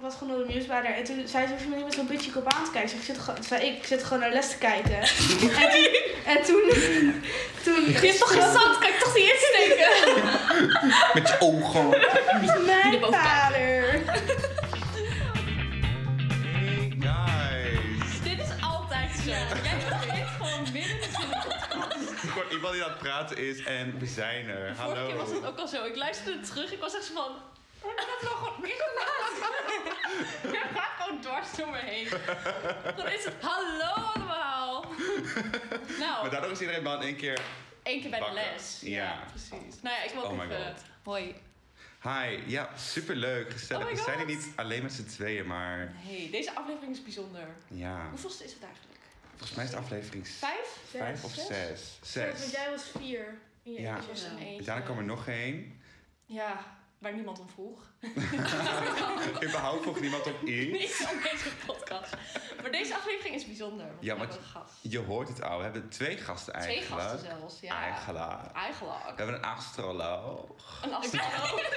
ik was gewoon op de nieuwsbijder. En toen zei ze van je met zo'n bitchy kop aan te kijken. Ik, zeg, ik, zit, gewoon- zei ik, ik zit gewoon naar les te kijken. en toen, en toen, toen Je hebt toch gezand, kan ik toch niet insteken? Met je ogen. mijn vader. Hey guys. Dit is altijd zo. Jij begint gewoon midden iemand die aan het praten is en we zijn er. De vorige keer was het Hallo. ook al zo. Ik luisterde terug. Ik was echt zo van... Oh, ik heb nog gewoon ingelaten. Je gaat gewoon dwars door me heen. Dan is het hallo allemaal. Nou, Maar daardoor is iedereen wel in één keer... één keer bij de les. Ja. precies. Nou ja, ik wil ook Oh even... Hoi. Hi, ja, superleuk, gezellig. Oh we zijn hier niet alleen met z'n tweeën, maar Hey, deze aflevering is bijzonder. ja. Hoeveelste is het eigenlijk? Volgens mij is het aflevering Vijf? vijf of Zes? zes. Want Zes. jij was vier. in je Ja. Dus een Ja. eentje. Daarna kwam er nog één. Ja, waar niemand om vroeg. Überhaupt vroeg niemand op iets. Niet om deze podcast. Maar deze aflevering is bijzonder. Want Ja, een gast. Je hoort het al, we hebben twee gasten Twee eigenlijk. gasten zelfs, ja. Eigenlijk. Eigenlijk. We hebben een astroloog. Een astroloog.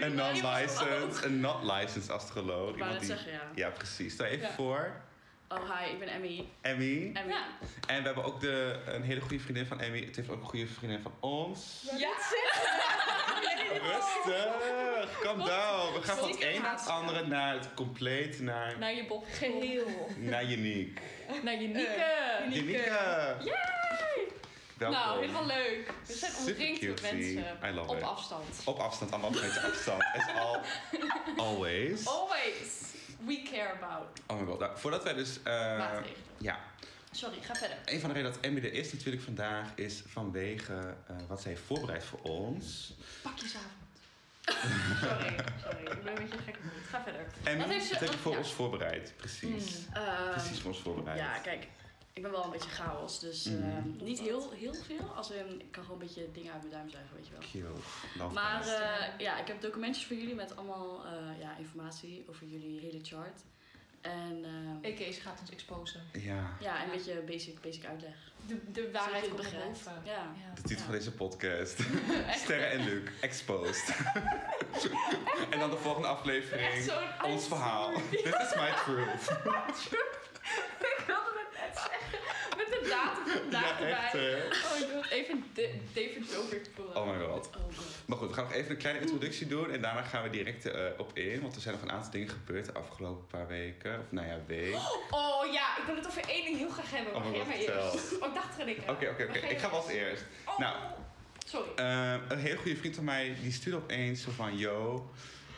Een non-licensed, een not licensed astroloog. Ik wou die... zeggen, ja. Ja, precies. Stel even Ja. voor. Oh, hi, ik ben Emmy. Emmy. Emmy. Ja. En we hebben ook de, een hele goede vriendin van Emmy. Het heeft ook een goede vriendin van ons. Ja. Rustig, calm down. We gaan van het een naar het andere naar het compleet naar, Naar je Bob. Geheel. naar Uniek. Naar Unieke. Eh, Unieke! Welkom. Nou, helemaal leuk. We zijn omringd met mensen. I love Op it. afstand. Op afstand, anderhalve meter afstand. As al, always. Always. We care about Oh my god. Nou, voordat wij dus... eh, maatregelen. ja, Sorry, ga verder. een van de redenen dat Emmy er is natuurlijk vandaag... is vanwege eh, wat zij heeft voorbereid voor ons. Pakjesavond. sorry, sorry. Ik ben een beetje gek. Ga verder. Emmy, Wat heeft ze- wat voor ja. ons voorbereid? Precies. Mm. Ehm, Precies voor ons voorbereid. Ja, kijk, ik ben wel een beetje chaos, dus Mhm. ehm, niet heel, heel veel. Als in, ik kan gewoon een beetje dingen uit mijn duim zuigen, weet je wel. Cute. Maar eh, ja, ik heb documentjes voor jullie met allemaal eh, ja, informatie over jullie hele chart. En ehm, EK, ze gaat ons exposen. ja, ja, een beetje basic, basic uitleg. De, de waarheid komt naar begrijpt. boven. Ja. de titel Ja. van deze podcast. Sterren en Luc, exposed. en dan de volgende aflevering, ons verhaal. This is my truth. Ik wilde het net zeggen. Van vandaag Ja, echt erbij. Oh, ik wil even David Dobrik voelen. Oh my god. Oh god. Maar goed, we gaan nog even een kleine introductie doen en daarna gaan we direct eh, op in. Want er zijn nog een aantal dingen gebeurd de afgelopen paar weken. Of nou ja, week. Oh ja, ik wil het over één ding heel graag hebben. Oh Mag jij god, maar eerst? Oh, ik dacht er ik. Oké, oké, oké. Ik ga wel als eerst. Oh, Nou. Sorry. Eh, een hele goede vriend van mij die stuurde opeens zo van... Yo,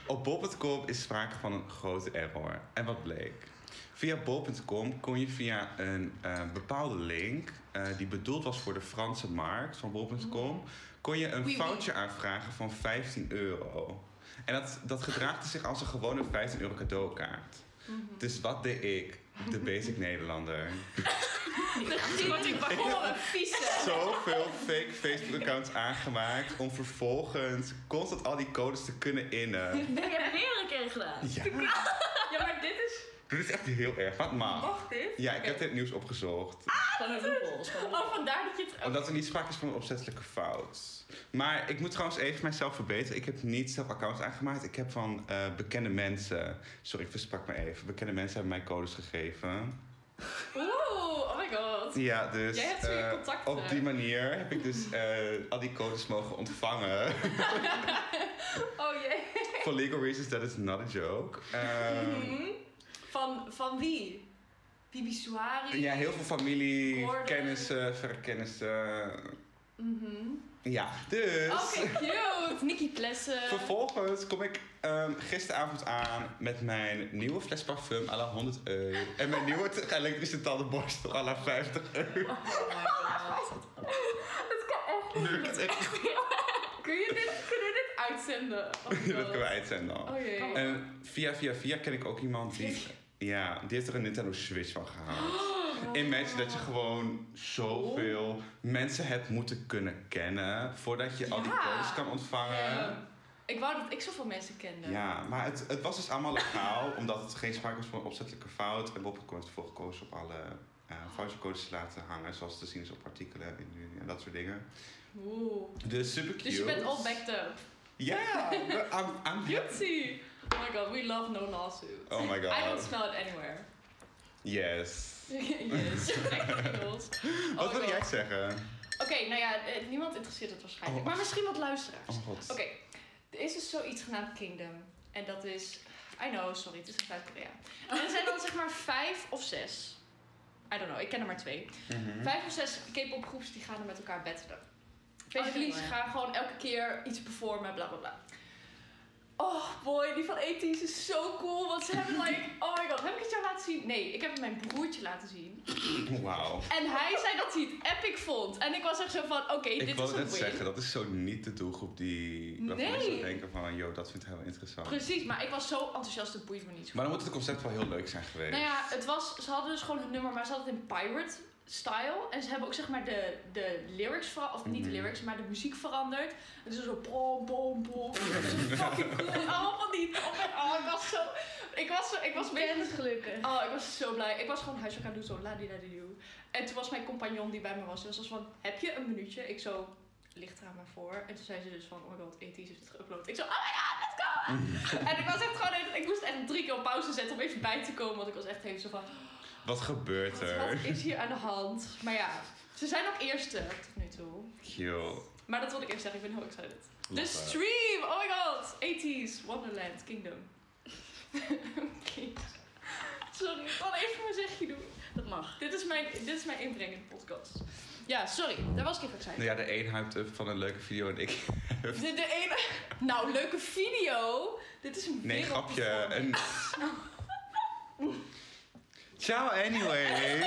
op bol.com is sprake van een grote error. En wat bleek? Via bol.com kon je via een eh, bepaalde link... eh, die bedoeld was voor de Franse markt van bol.com... kon je een foutje aanvragen van 15 euro. En dat, dat gedraagde zich als een gewone 15 euro cadeaukaart. Mhm. Dus wat deed ik? De basic Nederlander. Ik. Zoveel fake Facebook-accounts aangemaakt om vervolgens constant al die codes te kunnen innen. Je hebt meerdere keren gedaan. Ja, Ja, maar dit is... dit is echt heel erg. Wat mag? Mag dit? Ja, ik heb dit nieuws opgezocht. Een is gewoon een Oh, vandaar dat je het... Omdat er niet sprake is van een opzettelijke fout. Maar ik moet trouwens even mijzelf verbeteren. Ik heb niet zelf accounts aangemaakt. Ik heb van eh, bekende mensen... Sorry, ik versprak me even. Bekende mensen hebben mij codes gegeven. Oeh, oh my god. Ja, dus Jij hebt weer eh, contacten. op die manier heb ik dus eh, al die codes mogen ontvangen. Oh jee. For legal reasons, that is not a joke. Ehm, Mhm. Van, van wie? Bibi Suari? ja, heel veel familie, Gordon. kennissen, verre kennissen. Mhm. Ja, dus... Oké, cute. Nicky Plessen. Vervolgens kom ik ehm, gisteravond aan met mijn nieuwe fles parfum à la 100 euro. En mijn nieuwe elektrische tandenborstel à la 50 euro. Oh my god. Dat kan echt echt... Kun je dit, kunnen we dit uitzenden? Oh Dat kunnen we uitzenden al. Oh jee. En via via via ken ik ook iemand die... Ja, die heeft er een Nintendo Switch van gehaald. Imagine dat je gewoon zoveel mensen hebt moeten kunnen kennen... voordat je al die codes kan ontvangen. Ja. Ik wou dat ik zoveel mensen kende. Ja, maar het, het was dus allemaal legaal, omdat het geen sprake was van een opzettelijke fout. En Bob.com heeft ervoor gekozen op alle uh, vouchercodes te laten hangen, zoals te zien is op artikelen en dat soort dingen. Oeh. Dus super cute. Dus je bent all backed up. Ja, I'm, I'm happy. Oh my god, we love no lawsuits. Oh my god. I don't smell it anywhere. Yes. yes. Oh Wat wil jij zeggen? Oké, nou ja, eh, niemand interesseert het waarschijnlijk. Oh. Maar misschien wat luisteraars. Oh god. Oké, er is dus zoiets genaamd Kingdom. En dat is... I know, sorry, het is in Zuid-Korea. En er zijn dan zeg maar vijf of zes. I don't know, ik ken er maar twee. Mhm. Vijf of zes K-pop groeps die gaan er met elkaar battelen. Oh, Basically, ja, ze gaan gewoon elke keer iets performen, bla bla bla. Oh boy, die van 80's is zo cool. Want ze hebben like, oh my god, heb ik het jou laten zien? Nee, ik heb het mijn broertje laten zien. Wauw. En hij zei dat hij het epic vond. En ik was echt zo van, oké, Ik dit is een net win. zeggen, dat is zo niet de doelgroep die... Waarvan ik Nee. zou denken van, yo, dat vindt hij wel interessant. Precies, maar ik was zo enthousiast, het boeit me niet zo. Maar dan moet het concept wel heel leuk zijn geweest. Nou ja, het was, ze hadden dus gewoon het nummer, maar ze hadden het in pirate style. En ze hebben ook zeg maar de, de lyrics veranderd, of niet de Mhm. lyrics, maar de muziek veranderd. Het is zo bom, bom, bom. Het is fucking cool. Allemaal van die. Oh, ik was zo, ik was zo, ik was. Bent gelukkig. Oh, ik was zo blij. Ik was gewoon huiswerk aan het doen, zo la di la di doe. En toen was mijn compagnon die bij me was, dus was van, heb je een minuutje? Ik zo, ligt er aan maar voor. En toen zei ze dus van, oh my god, ET's heeft het geüpload. Ik zo, oh my god, let's go! en ik was echt gewoon, even- ik moest echt drie keer op pauze zetten om even bij te komen, want ik was echt even zo van, Wat gebeurt wat, er? wat is hier aan de hand? Maar ja, ze zijn ook eerste tot nu toe. Cute. Maar dat wilde ik even zeggen, ik ben heel excited. De stream! Oh my god! 80s, Wonderland, Kingdom. Oké. Sorry, ik kan even mijn zegje doen. Dat mag. Dit is mijn, dit is mijn inbreng in de podcast. Ja, sorry, daar was ik even excited. Nou ja, de een hyped up van een leuke video en ik... De, de ene... Nou, leuke video. Dit is een Nee, grapje. Een... Ciao anyways.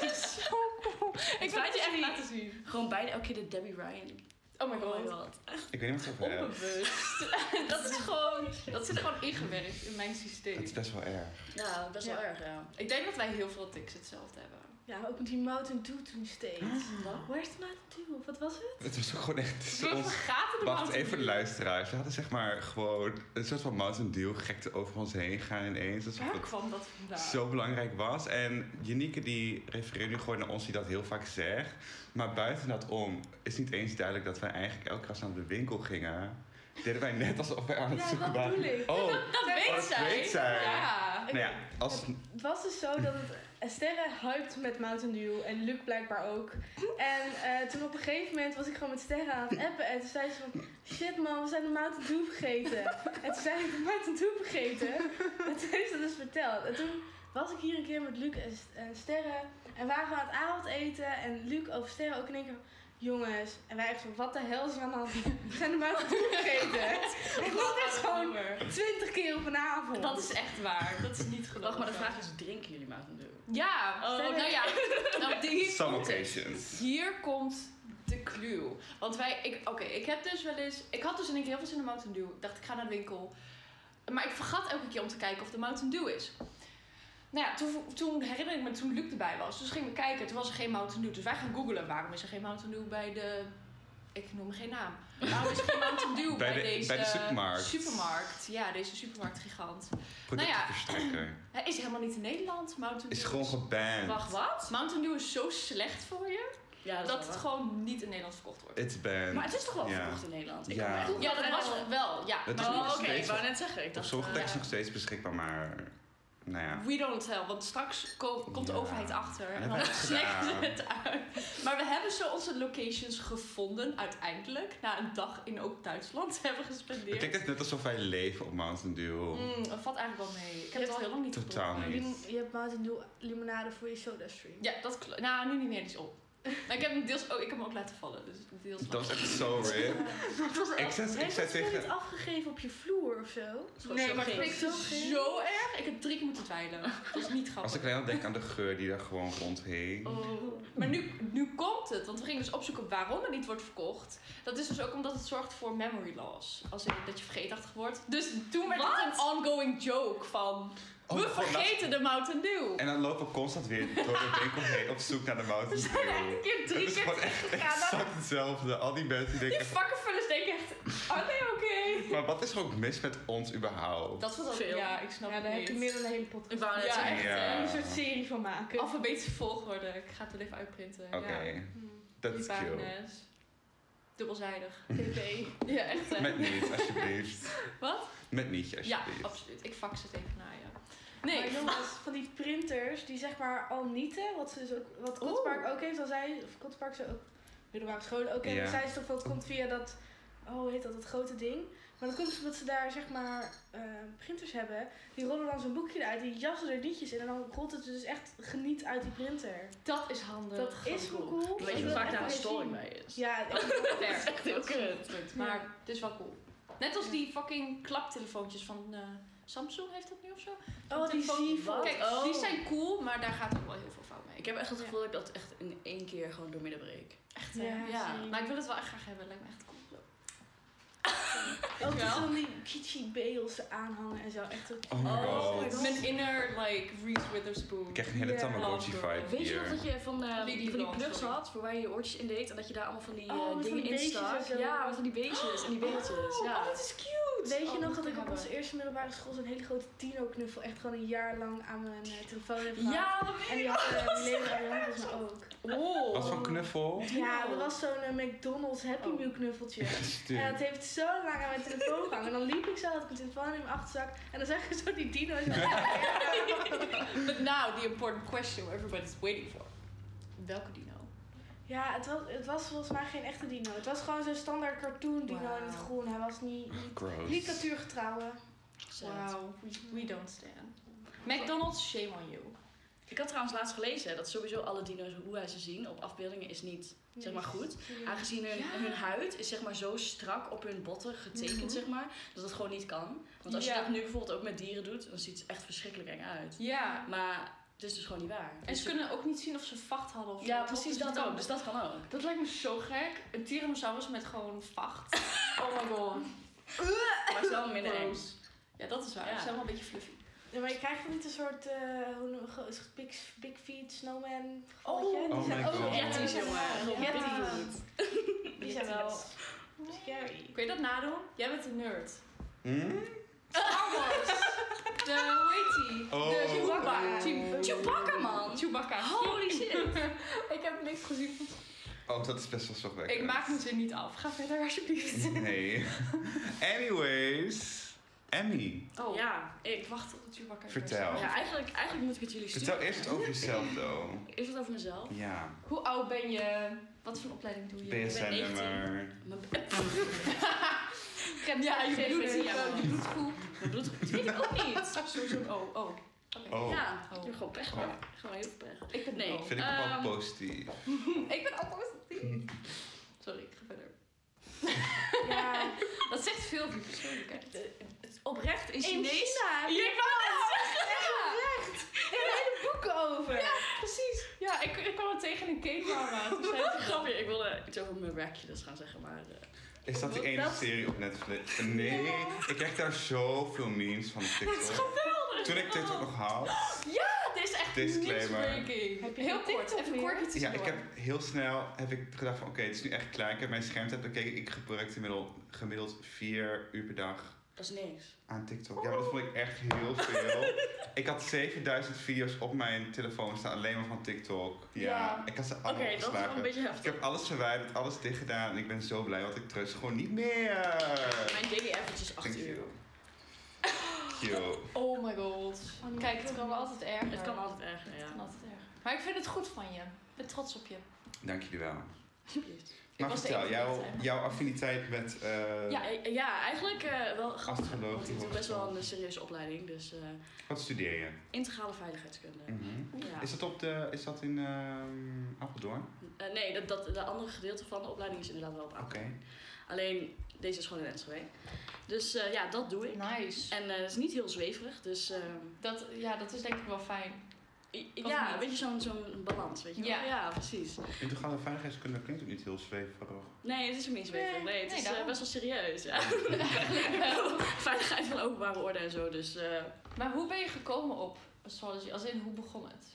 Dit is zo cool. Ik wil het je echt laten zien. Gewoon bijna elke keer de Debbie Ryan. Oh my Oh my god. god. Ik weet niet wat het over heb. Onbewust. dat is gewoon... Dat zit gewoon ingewerkt in mijn systeem. Het is best wel erg. Ja, best wel Ja. erg, ja. Ik denk dat wij heel veel tics hetzelfde hebben. Ja, ook met die Mountain Dew toen steeds. Wat? Waar is de Mountain Dew? Wat was het? Het was ook gewoon echt... het We ons- vergaten de Wacht, even luisteraars. We hadden zeg maar gewoon een soort van Mountain Dew gekte over ons heen gaan ineens. Waar het kwam dat vandaan? zo belangrijk was. En Janieke die refereert nu gewoon naar ons die dat heel vaak zegt. Maar buiten dat om is niet eens duidelijk dat wij eigenlijk elke keer naar de winkel gingen... deden wij net alsof wij aan het Ja, zoeken dat waren. bedoel ik. Oh, Dat weet dat zij. weet zij. Ja. nou ja, als... Het was dus zo dat het Sterre hyped met Mountain Dew en Luc blijkbaar ook. En eh, toen op een gegeven moment was ik gewoon met Sterre aan het appen en toen zei ze van shit man, we zijn de Mountain Dew vergeten. en toen zei ik de Mountain Dew vergeten. En toen heeft ze dus verteld. En toen was ik hier een keer met Luc en, en Sterre en waren we aan het avondeten en Luc over Sterre ook in één keer Jongens, en wij echt zo, wat de hel is er aan de hand? We zijn de Mountain Dew vergeten. en dat is gewoon twintig keer op een avond. Dat is echt waar. Dat is niet. Wacht, maar de vraag is, drinken jullie Mountain Dew? Ja, oh, nou ja. Nou, die- hier Some occasions. Hier komt de clue. Want wij, ik, oké, ik heb dus wel eens, ik had dus in één keer heel veel zin in Mountain Dew. Ik dacht, ik ga naar de winkel. Maar ik vergat elke keer om te kijken of de Mountain Dew is. Nou ja, toen, toen herinner ik me toen Luc erbij was. Dus gingen we kijken, toen was er geen Mountain Dew. Dus wij gaan googlen, waarom is er geen Mountain Dew bij de... Ik noem geen naam. Waarom is er geen Mountain Dew bij, Bij de- deze bij de supermarkt. supermarkt? Ja, deze supermarktgigant. Productverstrekker. Hij is helemaal niet in Nederland, Mountain Is Dew. gewoon geband. Wacht, wat? Mountain Dew is zo slecht voor je Ja, dat, is het wel gewoon niet in Nederland verkocht wordt. It's banned. Maar het is toch wel Ja. verkocht in Nederland? Ik Ja. Ja, dat was wel, ja. Het is maar nog Oh, oké, steeds ik wou op- net zeggen. Ik Op dacht, sommige eh, plekken is nog steeds beschikbaar, maar... Nou ja. we don't tell, want straks ko- komt de Ja. overheid achter en dan wij het het uit. Maar we hebben zo onze locations gevonden uiteindelijk, na een dag in ook Duitsland hebben Het gespendeerd. klinkt echt net alsof wij leven op Mountain Dew. Mm, dat valt eigenlijk wel mee. Ik heb Je het al heel lang niet Totaal niet. Je, je hebt Mountain Dew limonade voor je soda stream. Ja, dat klopt. Nou, nu niet meer, die is op. Maar ik heb hem deels ook, ik heb hem ook laten vallen, dus deels Dat was echt zo rip. Was Ik zei- ik tegen- niet afgegeven op je vloer of zo? Nee, maar het geel. klinkt Zo erg. Ik heb drie keer moeten dweilen. Dat is niet Als grappig. ik alleen al denk aan de geur die daar gewoon rondhing. Oh. Maar nu, nu komt het, want we gingen dus opzoeken waarom het niet wordt verkocht. Dat is dus ook omdat het zorgt voor memory loss. Als in dat je vergeetachtig wordt. Dus toen werd het een ongoing joke van... Oh, we god, laat- vergeten de Mountain Dew. En dan lopen we constant weer door de winkel heen op zoek naar de Mountain We zijn echt Dew. een keer drie keer teruggegaan. exact hetzelfde. Al die mensen die Die denken... vakkenvullers denken echt, are they okay? Maar wat is er ook mis met ons überhaupt? Dat was ook, Veel. ja, ik snap Ja, het daar heb niet. je meer dan een hele podcast. Ik wou net Ja, echt, Ja. hè. een soort serie van maken. Alfabetische volgorde. Ik ga het wel even uitprinten. Oké, Ja. dat is cute. pagina's. Dubbelzijdig. TP. Ja, echt. Met niet, alsjeblieft. Wat? Met Nietje, Ja, alsjeblieft. absoluut. Ik fax het even naar. Nee, maar jongens, van die printers die zeg maar al nieten, wat, ze dus ook, wat Kottenpark ook heeft, al zei, of Kottenpark ze ook, middelbare scholen ook hebben, Ja. zei ze toch van het komt via dat, oh heet dat, dat grote ding. Maar dat komt dus omdat ze daar zeg maar eh, printers hebben, die rollen dan zo'n boekje eruit, die jassen er nietjes in en dan rolt het dus echt geniet uit die printer. dat is handig. Dat is wel cool. Weet Ik je hoe dat vaak daar een zien. bij is? Ja, echt. Fair. echt heel Dat is kut. Maar het is wel cool. Net als die fucking klaptelefoontjes van eh, Samsung heeft dat nu of zo. oh die Wat? Kijk, Oh. die zijn cool, maar daar gaat ook wel heel veel fout mee. Ik heb echt het gevoel dat ik dat echt in één keer gewoon door midden breek. echt, Ja. Maar ik wil het wel echt graag hebben. Lijkt me echt cool. Ook van die kitschy beels aanhangen en zo. Echt ook. Oh my Oh god. my god. Mijn inner, like, Reese Witherspoon. Ik krijg een hele Ja. Tamagotchi-vibe Weet je nog dat je van, eh, Lily van die plugs sorry. had, voor waar je je oortjes in deed en dat je daar allemaal van die eh, Oh, dingen die in stak? en zo. Ja, met van die beestjes en die beeldjes. ja. Oh, dat is cute. Weet je Oh, nog moet dat ik op hebben. onze eerste middelbare school zo'n hele grote Tino-knuffel echt gewoon een jaar lang aan mijn eh, telefoon heb gehad? Ja, dat weet En die had uh, Ariane volgens mij ook. Oh. Wat voor knuffel? Ja, dat was zo'n eh, McDonald's Happy Oh. Meal knuffeltje. En dat heeft zo lang aan mijn telefoon gehangen. En dan liep ik zo, had ik mijn telefoon in mijn achterzak. En dan zag je zo die dino's. But now, the important question everybody's waiting for. Welke dino? Ja, het was, het was volgens mij geen echte dino. Het was gewoon zo'n standaard cartoon dino in het groen. Hij was niet, niet, niet. Wow, we, we don't stand. McDonald's, shame on you. Ik had trouwens laatst gelezen dat sowieso alle dino's, hoe wij ze zien op afbeeldingen, is niet zeg maar goed. Aangezien hun, Ja. hun huid is zeg maar zo strak op hun botten getekend, Mhm. zeg maar, dat het gewoon niet kan. Want als je dat nu bijvoorbeeld ook met dieren doet, dan ziet het echt verschrikkelijk eng uit. Ja. Maar het is dus gewoon niet waar. En Dus ze kunnen ook niet zien of ze vacht hadden of zo. Ja, precies Dus dat ook. Dus dat kan ook. Dat lijkt me zo gek. Een tyrannosaurus met gewoon vacht. Oh my god. Maar het is wel minder eng. Ja, dat is waar. Ja. Het is helemaal een beetje fluffy. Ja, maar je krijgt toch niet een soort uh, big, big feet snowman Oh, gevalletje? oh Die zijn my ook god. wel- Yeti's, jongen. Yeti's. Die zijn wel scary. Kun je dat nadoen? Jij bent een nerd. Hmm? Star Wars. De, hoe heet die? Oh. De Chewbacca. Ja. Chew- Chewbacca, man. Chewbacca. Holy shit. ik heb niks gezien. Oh, dat is best wel zorgwekkend. Ik maak mijn zin niet af. Ga verder alsjeblieft. Nee. Anyways. Emmy, Oh. Ja, Ik wacht tot het Chewbacca Vertel. ja eigenlijk, eigenlijk moet ik het jullie sturen. vertel eerst over jezelf, though. Eerst wat over mezelf. Ja. Hoe oud ben je? Wat voor opleiding doe je? BSN-nummer. Mijn Ja, je Geen bloed, idee, je bloedgroep. mijn bloedgroep, dat weet ik ook niet. Sowieso. Oh, oh. Oké. Oh, Ja, Oh. heb gewoon pech. Oh. Gewoon heel pech. Ik ben Nee. oh. vind ik ook Ehm, wel positief. Ik ben al positief. Sorry, ik ga verder. Ja, Dat zegt veel over je persoonlijkheid. Oprecht in in Chinees. China. Ja, ik wou het zeggen. Er zijn hele boeken over. Ja, precies. Ja, ik, ik kwam het tegen in K-drama. Toen zei ze Grapje, ik wilde iets over mijn werkjes gaan zeggen, maar... eh, Is dat die ene Dat- serie op Netflix? Nee, ik krijg daar zoveel memes van op TikTok. Toen ik TikTok nog had. Het is echt Disclaimer. Heb je Heel kort, even kort iets Ja, ik heb heel snel heb ik gedacht van oké, het is nu echt klein. Ik heb mijn schermtijd bekeken. Ik gebruik gemiddeld, gemiddeld vier uur per dag Dat is niks. aan TikTok. Ja, maar dat vond ik echt heel veel. ik had 7000 video's op mijn telefoon staan, alleen maar van TikTok. Ja, Ja. ik had ze Oké, allemaal dat is wel een beetje Ik heftig. heb alles verwijderd, alles dicht gedaan en ik ben zo blij, want ik trust gewoon niet meer. Mijn daily average is 8 Thank uur. Cute. Oh my god. Oh, Kijk, het kan wel altijd erger. Het kan altijd erger, ja. Het kan altijd erger. Maar ik vind het goed van je. Ik ben trots op je. Dank jullie wel. Alsjeblieft. Maar vertel, jouw, jouw affiniteit met eh, Ja, ja, eigenlijk eh, wel grappig. Want ik doe best wel een serieuze opleiding, dus eh, wat studeer je? integrale veiligheidskunde. Mhm. Ja. Is dat op de, is dat in ehm Apeldoorn? Nee, dat, dat, de andere gedeelte van de opleiding is inderdaad wel op Oké. Apeldoorn. Alleen, deze is gewoon in Enschede. Dus eh, ja, dat doe ik. Nice. En eh, het is niet heel zweverig, dus eh, Dat, ja, dat is denk ik wel fijn. Ja, een beetje zo'n zo'n balans, weet je wel. Ja. ja, precies. Integrale veiligheidskunde klinkt ook niet heel zweverig. Nee, het is ook niet zweverig. Nee, het Nee, is eh, daarom. best wel serieus. Ja. Veiligheid van openbare orde en zo, dus... eh, Maar hoe ben je gekomen op astrology? Als in, hoe begon het?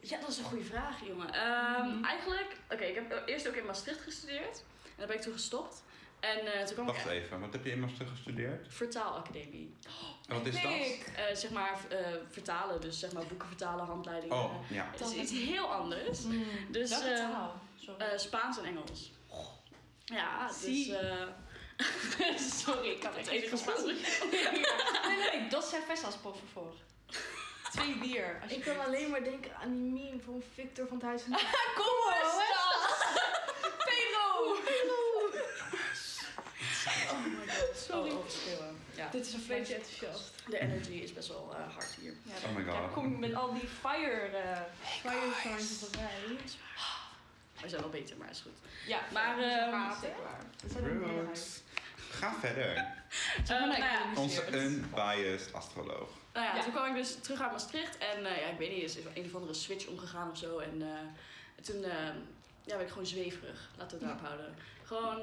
Ja, dat is een goede vraag, jongen. Ehm, Mhm. Eigenlijk, oké, ik heb eerst ook in Maastricht gestudeerd. En daar ben ik toen gestopt. En eh, toen kwam Wacht ik even, wat heb je in Maastricht gestudeerd? vertaalacademie. En wat is dat? Ik. Eh, zeg maar eh, vertalen, dus zeg maar boeken vertalen, handleidingen. Oh, ja. Het is iets heel anders. Mm. Dus, eh, taal? Sorry. Eh, Spaans en Engels. Ja, dus Zie. eh, Sorry, ik had het enige Spaans. Nee, nee, dos cervezas, por favor. Twee bier. Ik kan alleen maar denken aan die meme van Victor van het Huis en Como estas? Pedro! Oh my god. Sorry. Oh, overschreeuwen. Ja. Dit is een beetje enthousiast. De energy is best wel eh, hard hier. Ja, Oh my god. Ja, kom met al die fire... eh, Fire signs voorbij. We zijn wel beter, maar is goed. ja, Maar, ehm, er meerderheid. Roots. Ga verder. Eh, nou, ja, ben Onze unbiased astroloog. Nou ja, Ja. toen kwam ik dus terug uit Maastricht en eh, ja, ik weet niet, is een of andere switch omgegaan of zo. En eh, toen eh, ja, ben ik gewoon zweverig. Laten we het daarop houden. Gewoon,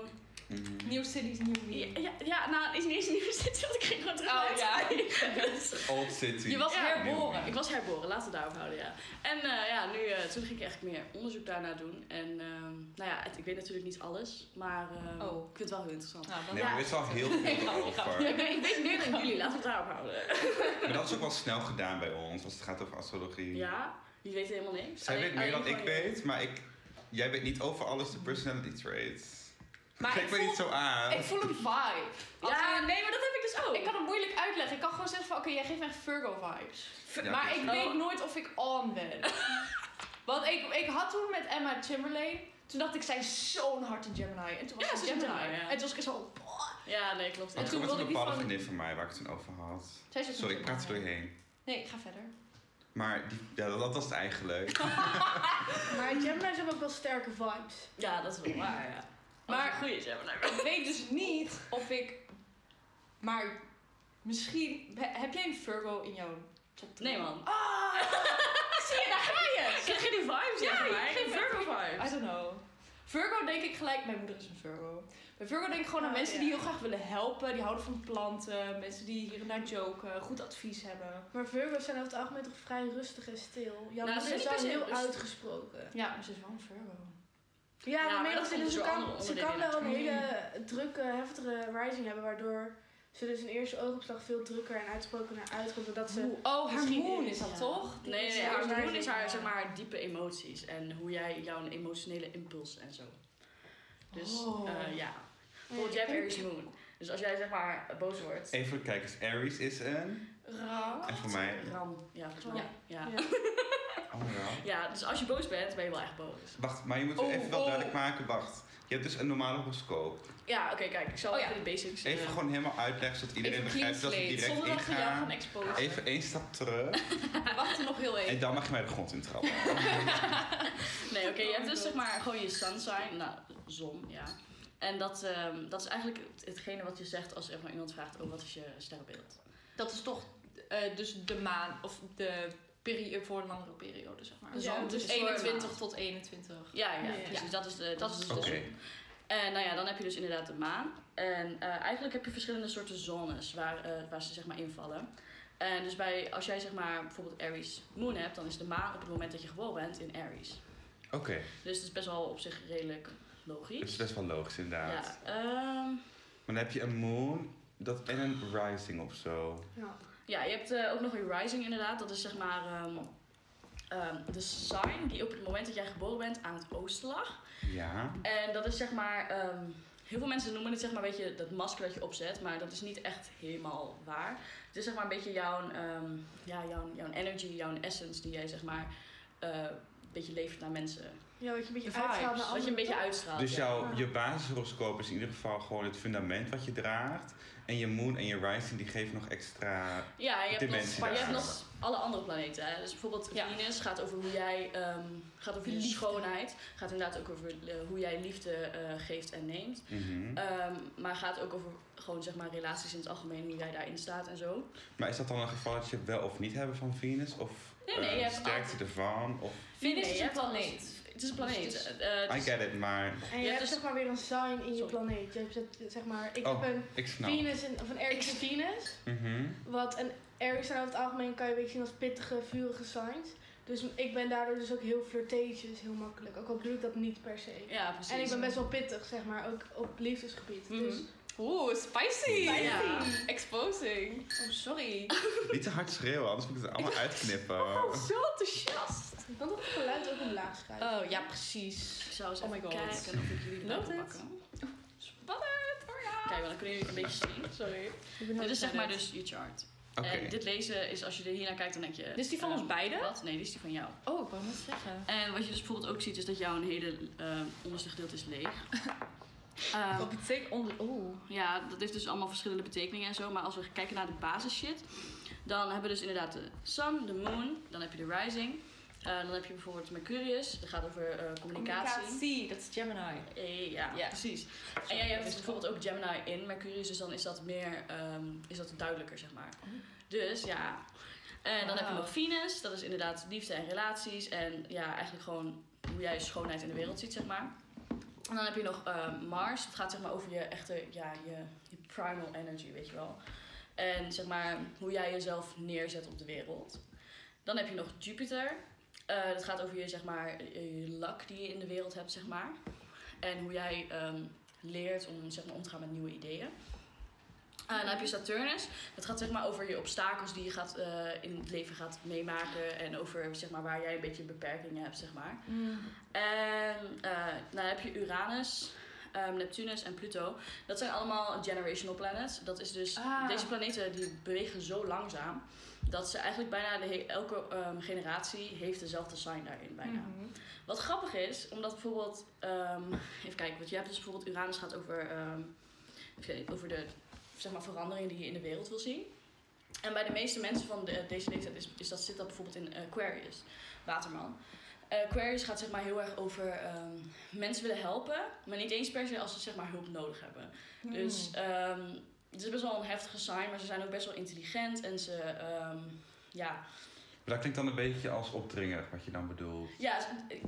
New cities, new me. ja, ja, ja nou, het is niet eens een nieuwe city, want ik ging gewoon terug Oh, ja. Old City. Je was Ja, herboren. Ik was herboren, laten we daarop houden, ja. En eh, ja, nu, eh, toen ging ik echt meer onderzoek daarna doen. En ehm, nou ja, het- ik weet natuurlijk niet alles, maar ehm, Oh. ik vind het wel heel interessant. Nou, dan Nee, Ja. maar er is al heel veel over. Ja, ik, weet, ik weet meer dan jullie, laten we het daarop houden. Maar dat is ook wel snel gedaan bij ons, als het gaat over astrologie. Ja, jullie weten helemaal niks. Zij Alleen- weet meer dan alleen ik je- weet, maar ik, jij weet niet over alles de personality traits. Maar Kijk ik me voel- niet zo aan. Ik voel een vibe. Als Ja, in- nee, maar dat heb ik dus ook. Ik kan het moeilijk uitleggen. Ik kan gewoon zeggen van, oké, jij geeft me echt Virgo-vibes. Ja, maar ik precies. weet nooit of ik on ben. Want ik, ik had toen met Emma Chamberlain, toen dacht ik, zij is zo'n hart in Gemini. En toen was Ja, ze Gemini. een Gemini, ja. En toen was ik zo, Ja, nee, klopt. En toen was wilde een ik bepaalde van- vriendin van mij waar ik het toen over had. zij Sorry, ik praat er doorheen. Nee, ik ga verder. Maar die, ja, dat, dat was het eigenlijk. Maar Gemini's hebben ook wel sterke vibes. Ja, dat is wel waar, ja. Maar-. Ik weet dus niet of ik... Maar misschien... he- Heb jij een Virgo in jouw top? Nee, man. Ah! Zie je, daar ga je! Krijg je die vibes? Ja, je geeft Virgo I vibes. don't know. Virgo denk ik gelijk... Mijn moeder is een Virgo. Bij Virgo denk ik gewoon aan Oh, mensen ja. die heel graag willen helpen. Die houden van planten. Mensen die hier en daar joken. Goed advies hebben. Maar Virgo's zijn over het algemeen toch vrij rustig en stil. Jouw Nou, ze is wel heel rustig. uitgesproken. Ja, maar ze is wel een Virgo. Ja, Ja, maar dat komt ze kan, ze kan wel een hele drukke, heftige rising hebben, waardoor ze dus in eerste oogopslag veel drukker en uitsprokener uitkomt. Doordat ze... Oh, haar moon is- is dat ja. toch? Die Nee, nee, haar moon is haar, ja. zeg maar, diepe emoties. En hoe jij jouw emotionele impuls en zo. Dus, Oh. eh, ja. Bijvoorbeeld, jij hebt Aries moon. Dus als jij, zeg maar, boos wordt... Even voor de kijkers. Aries is een... Ra. En voor mij... Ram. Ja, volgens mij. Ja. Ja. Oh. Ja, dus als je boos bent, ben je wel echt boos. Wacht, maar je moet Oh, even wel oh. duidelijk maken. Wacht. Je hebt dus een normale horoscoop. Ja, oké, kijk, ik zal Oh, ja. even de basics... Even eh, gewoon helemaal uitleggen zodat iedereen begrijpt dat we slate, direct zonder dat we jou gaan ingaan. exposen. Even één stap terug. We wachten nog heel even. En dan mag je mij de grond in trappen. Nee, oké, je hebt dus zeg maar gewoon je sun sign, nou, zon, ja. En dat, ehm, dat is eigenlijk het- hetgene wat je zegt als er maar iemand vraagt, oh, wat is je sterrenbeeld? Dat is toch eh, dus de maan, of de periode voor een langere periode, zeg maar. Ja, het dus is voor een 21 maand. tot 21. Ja, ja, Ja, ja. precies, dat is de, dat is dus de Oké. zon. En nou ja, dan heb je dus inderdaad de maan. En eh, eigenlijk heb je verschillende soorten zones waar, eh, waar ze zeg maar invallen. En dus bij, als jij zeg maar bijvoorbeeld Aries Moon hebt, dan is de maan op het moment dat je geboren bent in Aries. Oké, Dus het is best wel op zich redelijk dat logisch. is best wel logisch inderdaad. Ja, ehm, Maar dan heb je een moon dat, en een rising of zo. Ja. Ja, je hebt eh, ook nog een rising inderdaad. Dat is zeg maar ehm, ehm, de sign die op het moment dat jij geboren bent aan het oosten lag. Ja. En dat is zeg maar, ehm, heel veel mensen noemen het zeg maar een beetje dat masker dat je opzet, maar dat is niet echt helemaal waar. Het is zeg maar een beetje jouw, ehm, ja, jouw, jouw energy, jouw essence die jij zeg maar eh, een beetje levert naar mensen. Ja, wat je een beetje uitstraalt naar Dat je een beetje uitstraalt. Dus ja. jouw, je basishoroscoop is in ieder geval gewoon het fundament wat je draagt. En je moon en je rising die geven nog extra... Ja, je hebt, nog, dimensie maar je hebt nog alle andere planeten. Hè? Dus bijvoorbeeld Ja. Venus gaat over hoe jij, ehm, gaat over je schoonheid. Gaat inderdaad ook over eh, hoe jij liefde eh, geeft en neemt. Mhm. Ehm, maar gaat ook over gewoon zeg maar relaties in het algemeen, hoe jij daarin staat en zo. Maar is dat dan een geval dat je wel of niet hebben van Venus? Of Nee, nee, eh, je hebt sterkte ervan? Of... Venus Nee, is je een planeet. Het is een planeet. Dus het Eh, het I get it, maar... En je, hebt dus- zeg maar weer een sign in je Sorry. planeet. Je hebt zeg maar, ik Oh, heb een ik snap. Venus in, of een Aries in Venus. Mhm. Wat een Aries zijn over het algemeen kan je een beetje zien als pittige, vurige signs. Dus ik ben daardoor dus ook heel flirtatious, heel makkelijk. Ook al bedoel ik dat niet per se. ja, precies. En ik ben best wel pittig, zeg maar, ook op liefdesgebied. Mhm. Dus Oeh, spicy. Spicy. Ja. Exposing. Oh, sorry. Niet te hard schreeuwen, anders moet ik het allemaal uitknippen. Oh, zo enthousiast. je kan toch het geluid ook omlaag schrijven. Oh, ja, precies. Ik zou eens Oh even my God. kijken of ik jullie kan pakken. Spannend. Oh ja. Kijk, want dan kunnen jullie het een beetje zien. Sorry. Dit is zeg maar dus je chart. Oké. En dit lezen is, als je er hier naar kijkt, dan denk je... Dit is die van eh, ons beiden? Wat? Nee, dit is die van jou. Oh, ik wou net zeggen. En wat je dus bijvoorbeeld ook ziet, is dat jouw hele eh, onderste gedeelte is leeg. Ehm, Wat betekent onder... Oeh. ja, dat heeft dus allemaal verschillende betekeningen en zo. Maar als we kijken naar de basis shit, dan hebben we dus inderdaad de sun, de moon, dan heb je de rising. Eh, dan heb je bijvoorbeeld Mercurius, dat gaat over eh, communicatie. dat is Gemini. Eh, ja, precies. En jij hebt dus bijvoorbeeld ook Gemini in Mercurius, dus dan is dat meer, ehm, is dat duidelijker, zeg maar. Dus ja. En dan heb je nog Venus, dat is inderdaad liefde en relaties. En ja, eigenlijk gewoon hoe jij schoonheid in de wereld ziet, zeg maar. En dan heb je nog ehm, Mars, dat gaat zeg maar over je echte, ja, je, je primal energy, weet je wel. En zeg maar hoe jij jezelf neerzet op de wereld. Dan heb je nog Jupiter. Eh, dat gaat over je, zeg maar, je die je in de wereld hebt, zeg maar. En hoe jij ehm, leert om, zeg maar, om te gaan met nieuwe ideeën. Eh, dan heb je Saturnus. Dat gaat zeg maar over je obstakels die je gaat, eh, in het leven gaat meemaken. En over zeg maar, waar jij een beetje beperkingen hebt, zeg maar. En eh, dan heb je Uranus, ehm, Neptunus en Pluto. Dat zijn allemaal generational planets. Dat is dus, Ah. deze planeten die bewegen zo langzaam. Dat ze eigenlijk bijna de elke ehm, generatie heeft dezelfde sign daarin bijna. Mhm. Wat grappig is, omdat bijvoorbeeld, ehm, even kijken, want je hebt dus bijvoorbeeld Uranus gaat over, over de zeg maar, veranderingen die je in de wereld wil zien. En bij de meeste mensen van de, deze leeftijd is, is dat, zit dat bijvoorbeeld in Aquarius, Waterman. Aquarius gaat zeg maar heel erg over ehm, mensen willen helpen, maar niet eens per se als ze zeg maar hulp nodig hebben. Hmm. Dus ehm, het is best wel een heftige sign, maar ze zijn ook best wel intelligent en ze, ehm, ja, Maar dat klinkt dan een beetje als opdringer, wat je dan bedoelt. ja,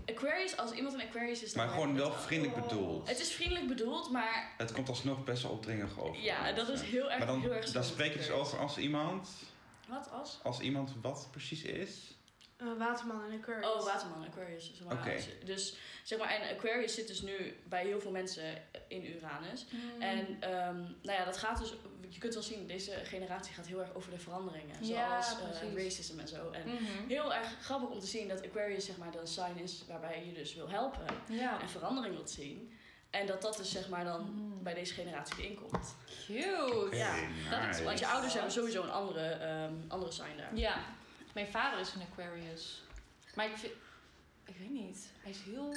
Aquarius, als iemand een Aquarius is, dan Maar gewoon wel het vriendelijk bedoeld. Het is vriendelijk bedoeld, maar Het komt alsnog best wel opdringerig over. ja, dat is heel erg, Maar dan, heel erg dan spreek je dus over als iemand, Wat als? als iemand wat precies is. Eh, Waterman en Aquarius. Oh, Waterman, Aquarius. Zeg maar, Dus zeg maar, en Aquarius zit dus nu bij heel veel mensen in Uranus. Hmm. En ehm, nou ja, dat gaat dus, je kunt wel zien, deze generatie gaat heel erg over de veranderingen. Ja, Zoals eh, precies. racism en zo. En Mhm. heel erg grappig om te zien dat Aquarius zeg maar de sign is waarbij je dus wil helpen Ja. en verandering wilt zien. En dat dat dus zeg maar dan Mhm. bij deze generatie inkomt. Cute. Ja, dat is, want je ouders hebben sowieso een andere, ehm, andere sign daar. Ja. Mijn vader is een Aquarius. Maar ik vind... Ik weet niet. Hij is heel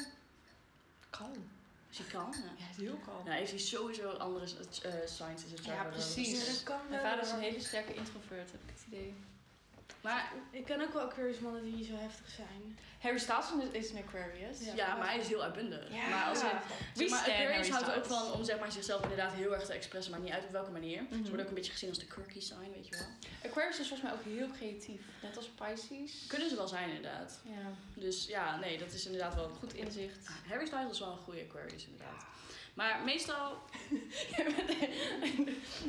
kalm. Als je kan. Ja. Ja, hij is heel kalm. Nou, heeft hij sowieso andere eh signs in zijn Ja, precies. Ja, dat kan Mijn vader is een hele sterke introvert, heb ik het idee. Maar Ik ken ook wel Aquarius mannen die zo heftig zijn. Harry Styles is een Aquarius. ja, maar hij is heel uitbundig. Ja. Maar als hij, Wie zeg maar, Aquarius Harry houdt er ook van om zeg maar, zichzelf inderdaad heel erg te expressen, maar niet uit op welke manier. Mhm. Ze worden ook een beetje gezien als de quirky sign, weet je wel. Aquarius is volgens mij ook heel creatief. Net als Pisces. Kunnen ze wel zijn inderdaad. Ja, Dus ja, nee, dat is inderdaad wel... goed inzicht. Harry Styles is wel een goede Aquarius inderdaad. Maar meestal,